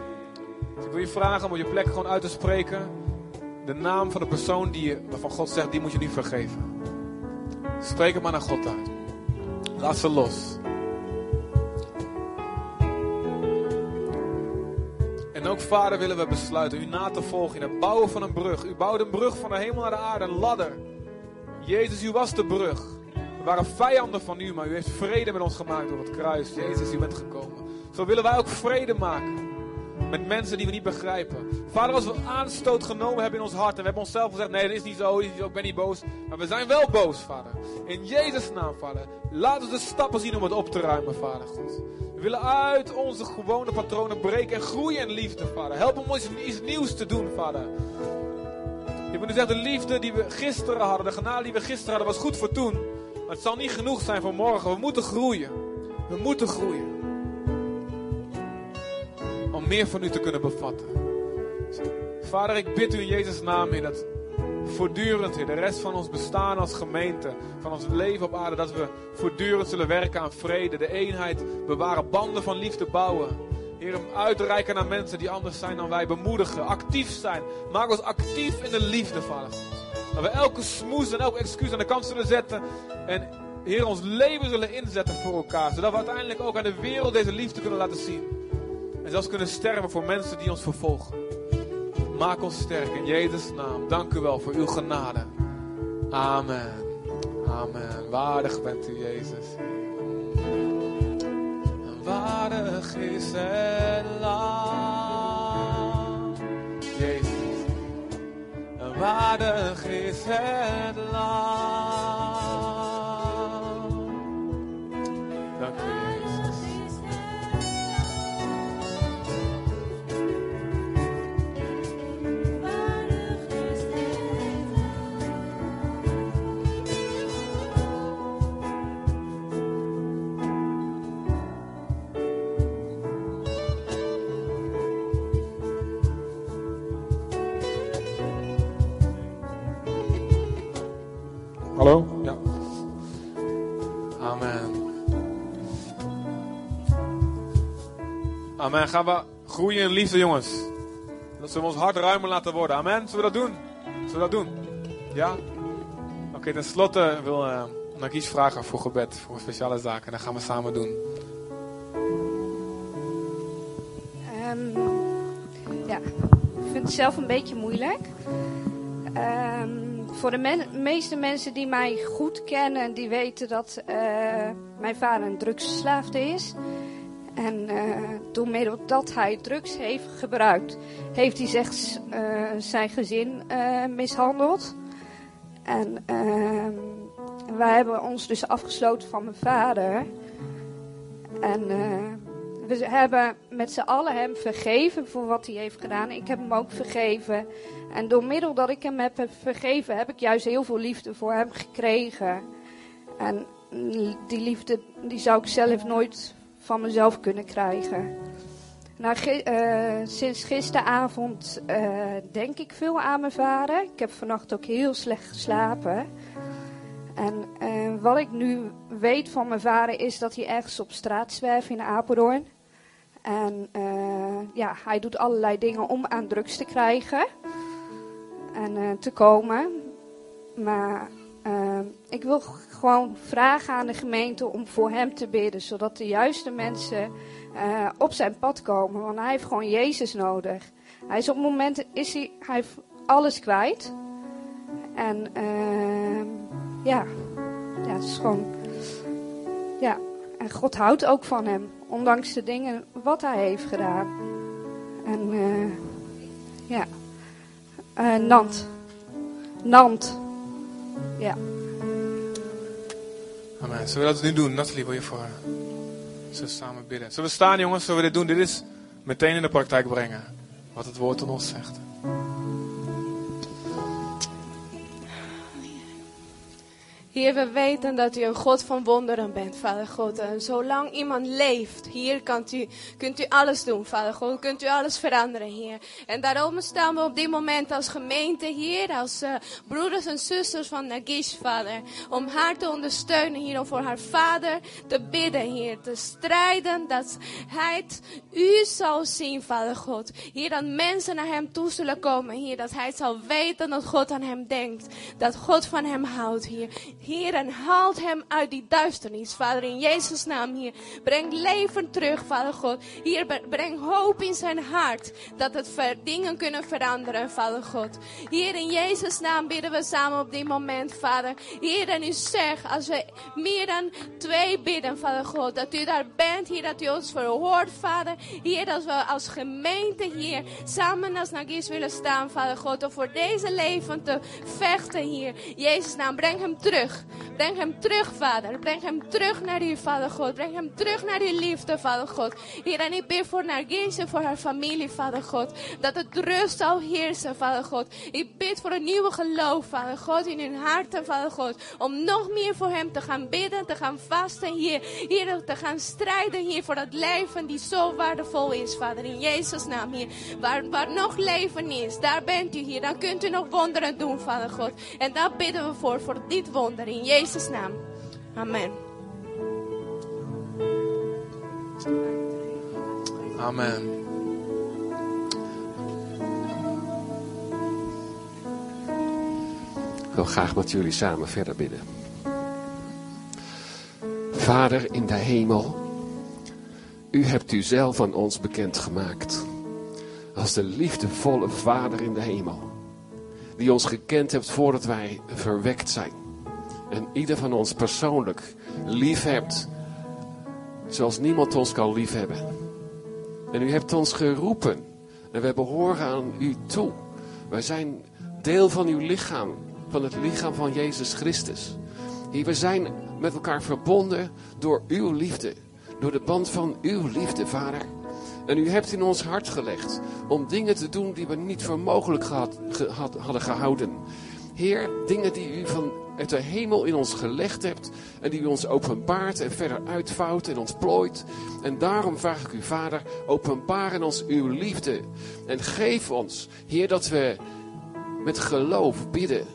Dus ik wil je vragen om je plek gewoon uit te spreken. De naam van de persoon die je, waarvan God zegt, die moet je nu vergeven. Spreek het maar naar God uit. Laat ze los. En ook vader willen we besluiten u na te volgen in het bouwen van een brug. U bouwde een brug van de hemel naar de aarde, een ladder. Jezus, u was de brug. We waren vijanden van u, maar u heeft vrede met ons gemaakt door het kruis. Jezus, u bent gekomen. Zo willen wij ook vrede maken met mensen die we niet begrijpen. Vader, als we aanstoot genomen hebben in ons hart en we hebben onszelf gezegd: nee, dat is niet zo, ik ben niet boos. Maar we zijn wel boos, Vader. In Jezus' naam, Vader. Laat ons de stappen zien om het op te ruimen, Vader God. We willen uit onze gewone patronen breken en groeien in liefde, Vader. Help om ons iets nieuws te doen, Vader. Je hebt nu gezegd, de liefde die we gisteren hadden, de genade die we gisteren hadden, was goed voor toen. Maar het zal niet genoeg zijn voor morgen. We moeten groeien. We moeten groeien. Om meer van u te kunnen bevatten. Vader, ik bid u in Jezus' naam, Heer, dat voortdurend, Heer, de rest van ons bestaan als gemeente, van ons leven op aarde, dat we voortdurend zullen werken aan vrede, de eenheid bewaren, banden van liefde bouwen. Heer, hem uitreiken naar mensen die anders zijn dan wij, bemoedigen, actief zijn. Maak ons actief in de liefde, Vader. Dat we elke smoes en elke excuus aan de kant zullen zetten en Heer, ons leven zullen inzetten voor elkaar, zodat we uiteindelijk ook aan de wereld deze liefde kunnen laten zien. En zelfs kunnen sterven voor mensen die ons vervolgen. Maak ons sterk in Jezus' naam. Dank u wel voor uw genade. Amen. Amen. Waardig bent u, Jezus. En waardig is het lam. Jezus. En waardig is het lam. Amen. Gaan we groeien in liefde, jongens. Dat we ons hart ruimer laten worden. Amen. Zullen we dat doen? Zullen we dat doen? Ja? Oké, ten slotte wil uh, vragen voor gebed, voor speciale zaken. Dat gaan we samen doen. Ehm, ja, ik vind het zelf een beetje moeilijk. Ehm, voor de meeste mensen die mij goed kennen, die weten dat eh, mijn vader een drugsverslaafde is. En eh, door middel dat hij drugs heeft gebruikt, heeft hij zegt, eh, zijn gezin eh, mishandeld. En ehm, wij hebben ons dus afgesloten van mijn vader. En we hebben met z'n allen hem vergeven voor wat hij heeft gedaan. Ik heb hem ook vergeven. En door middel dat ik hem heb vergeven, heb ik juist heel veel liefde voor hem gekregen. En die liefde die zou ik zelf nooit van mezelf kunnen krijgen. Nou, eh, sinds gisteravond eh, denk ik veel aan mijn vader. Ik heb vannacht ook heel slecht geslapen. En eh, wat ik nu weet van mijn vader is dat hij ergens op straat zwerft in Apeldoorn. En ja, hij doet allerlei dingen om aan drugs te krijgen en te komen. Maar ik wil gewoon vragen aan de gemeente om voor hem te bidden, zodat de juiste mensen eh, op zijn pad komen. Want hij heeft gewoon Jezus nodig. Hij is op het moment is hij, hij heeft alles kwijt. En ehm, ja, ja, het is gewoon. Ja, en God houdt ook van hem, ondanks de dingen wat hij heeft gedaan. En eh, ja, Eh, Nant. Nant. Ja. Zullen we dat nu doen? Nathalie, wil je voor Zullen we samen bidden? Zullen we staan, jongens? Zullen we dit doen? Dit is meteen in de praktijk brengen. Wat het woord aan ons zegt. Heer, we weten dat u een God van wonderen bent, Vader God. En zolang iemand leeft, hier kunt u, kunt u alles doen, Vader God. Kunt u alles veranderen, Heer. En daarom staan we op dit moment als gemeente hier, als eh, broeders en zusters van Nagish, Vader. Om haar te ondersteunen, hier, om voor haar vader te bidden, Heer. Te strijden dat hij u zal zien, Vader God. Hier, dat mensen naar hem toe zullen komen, Heer. Dat hij zal weten dat God aan hem denkt. Dat God van hem houdt, Heer. Heer, en haalt hem uit die duisternis, Vader, in Jezus' naam, Heer. Breng leven terug, Vader God. Hier, bre- breng hoop in zijn hart, dat het dingen kunnen veranderen, Vader God. Hier, in Jezus' naam bidden we samen op dit moment, Vader. Heer, en u zegt, als we meer dan twee bidden, Vader God, dat u daar bent, hier, dat u ons verhoort, Vader. Hier, dat we als gemeente hier samen als Nagis willen staan, Vader God, om voor deze leven te vechten, hier. Jezus' naam, breng hem terug. Breng hem terug, Vader. Breng hem terug naar u, Vader God. Breng hem terug naar uw liefde, Vader God. Heer, en ik bid voor Nargis en voor haar familie, Vader God. Dat het rust zal heersen, Vader God. Ik bid voor een nieuwe geloof, Vader God, in hun harten, Vader God. Om nog meer voor hem te gaan bidden, te gaan vasten, Heer. Heer, te gaan strijden, Heer, voor dat leven die zo waardevol is, Vader. In Jezus' naam, Heer. Waar, waar nog leven is, daar bent u, Heer. Dan kunt u nog wonderen doen, Vader God. En daar bidden we voor, voor dit wonder. In Jezus' naam. Amen. Amen. Ik wil graag met jullie samen verder bidden. Vader in de hemel, u hebt u zelf aan ons bekendgemaakt. Als de liefdevolle Vader in de hemel. Die ons gekend hebt voordat wij verwekt zijn. En ieder van ons persoonlijk lief hebt. Zoals niemand ons kan liefhebben. En u hebt ons geroepen. En wij behoren aan u toe. Wij zijn deel van uw lichaam. Van het lichaam van Jezus Christus. We zijn met elkaar verbonden door uw liefde. Door de band van uw liefde, Vader. En u hebt in ons hart gelegd om dingen te doen die we niet voor mogelijk gehad- hadden gehouden. Heer, dingen die u van uit de hemel in ons gelegd hebt en die u ons openbaart en verder uitvouwt en ons plooit. En daarom vraag ik u, Vader, openbaar in ons uw liefde. En geef ons, Heer, dat we met geloof bidden.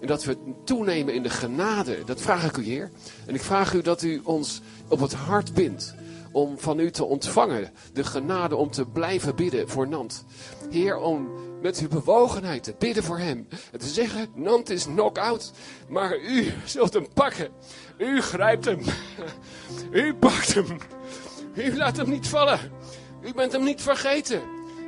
En dat we toenemen in de genade. Dat vraag ik u, Heer. En ik vraag u dat u ons op het hart bindt. Om van u te ontvangen. De genade om te blijven bidden voor Nant. Heer, om met uw bewogenheid te bidden voor hem. En te zeggen, Nant is knock-out. Maar u zult hem pakken. U grijpt hem. U pakt hem. U laat hem niet vallen. U bent hem niet vergeten.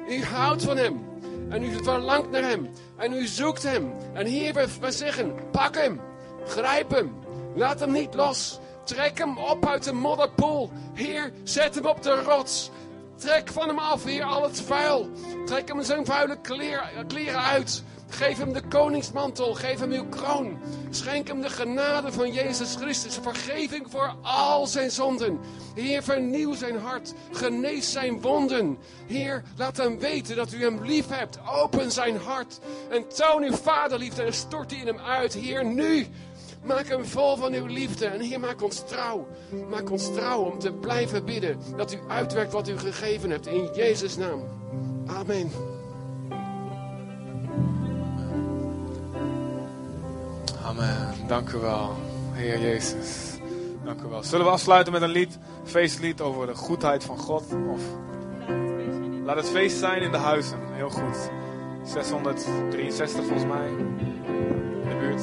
U houdt van hem. En u verlangt naar hem. En u zoekt hem. En hier zeggen, pak hem. Grijp hem. Laat hem niet los. Trek hem op uit de modderpoel. Heer, zet hem op de rots. Trek van hem af, Heer, al het vuil. Trek hem zijn vuile kleren uit. Geef hem de koningsmantel. Geef hem uw kroon. Schenk hem de genade van Jezus Christus. Vergeving voor al zijn zonden. Heer, vernieuw zijn hart. Genees zijn wonden. Heer, laat hem weten dat u hem lief hebt. Open zijn hart. En toon uw vaderliefde en stort die in hem uit. Heer, nu. Maak hem vol van uw liefde. En Heer, maak ons trouw. Maak ons trouw om te blijven bidden. Dat u uitwerkt wat u gegeven hebt. In Jezus' naam. Amen. Amen. Dank u wel, Heer Jezus. Dank u wel. Zullen we afsluiten met een lied, feestlied over de goedheid van God? Of laat het feest zijn in de huizen. Heel goed. 663 volgens mij. In de buurt.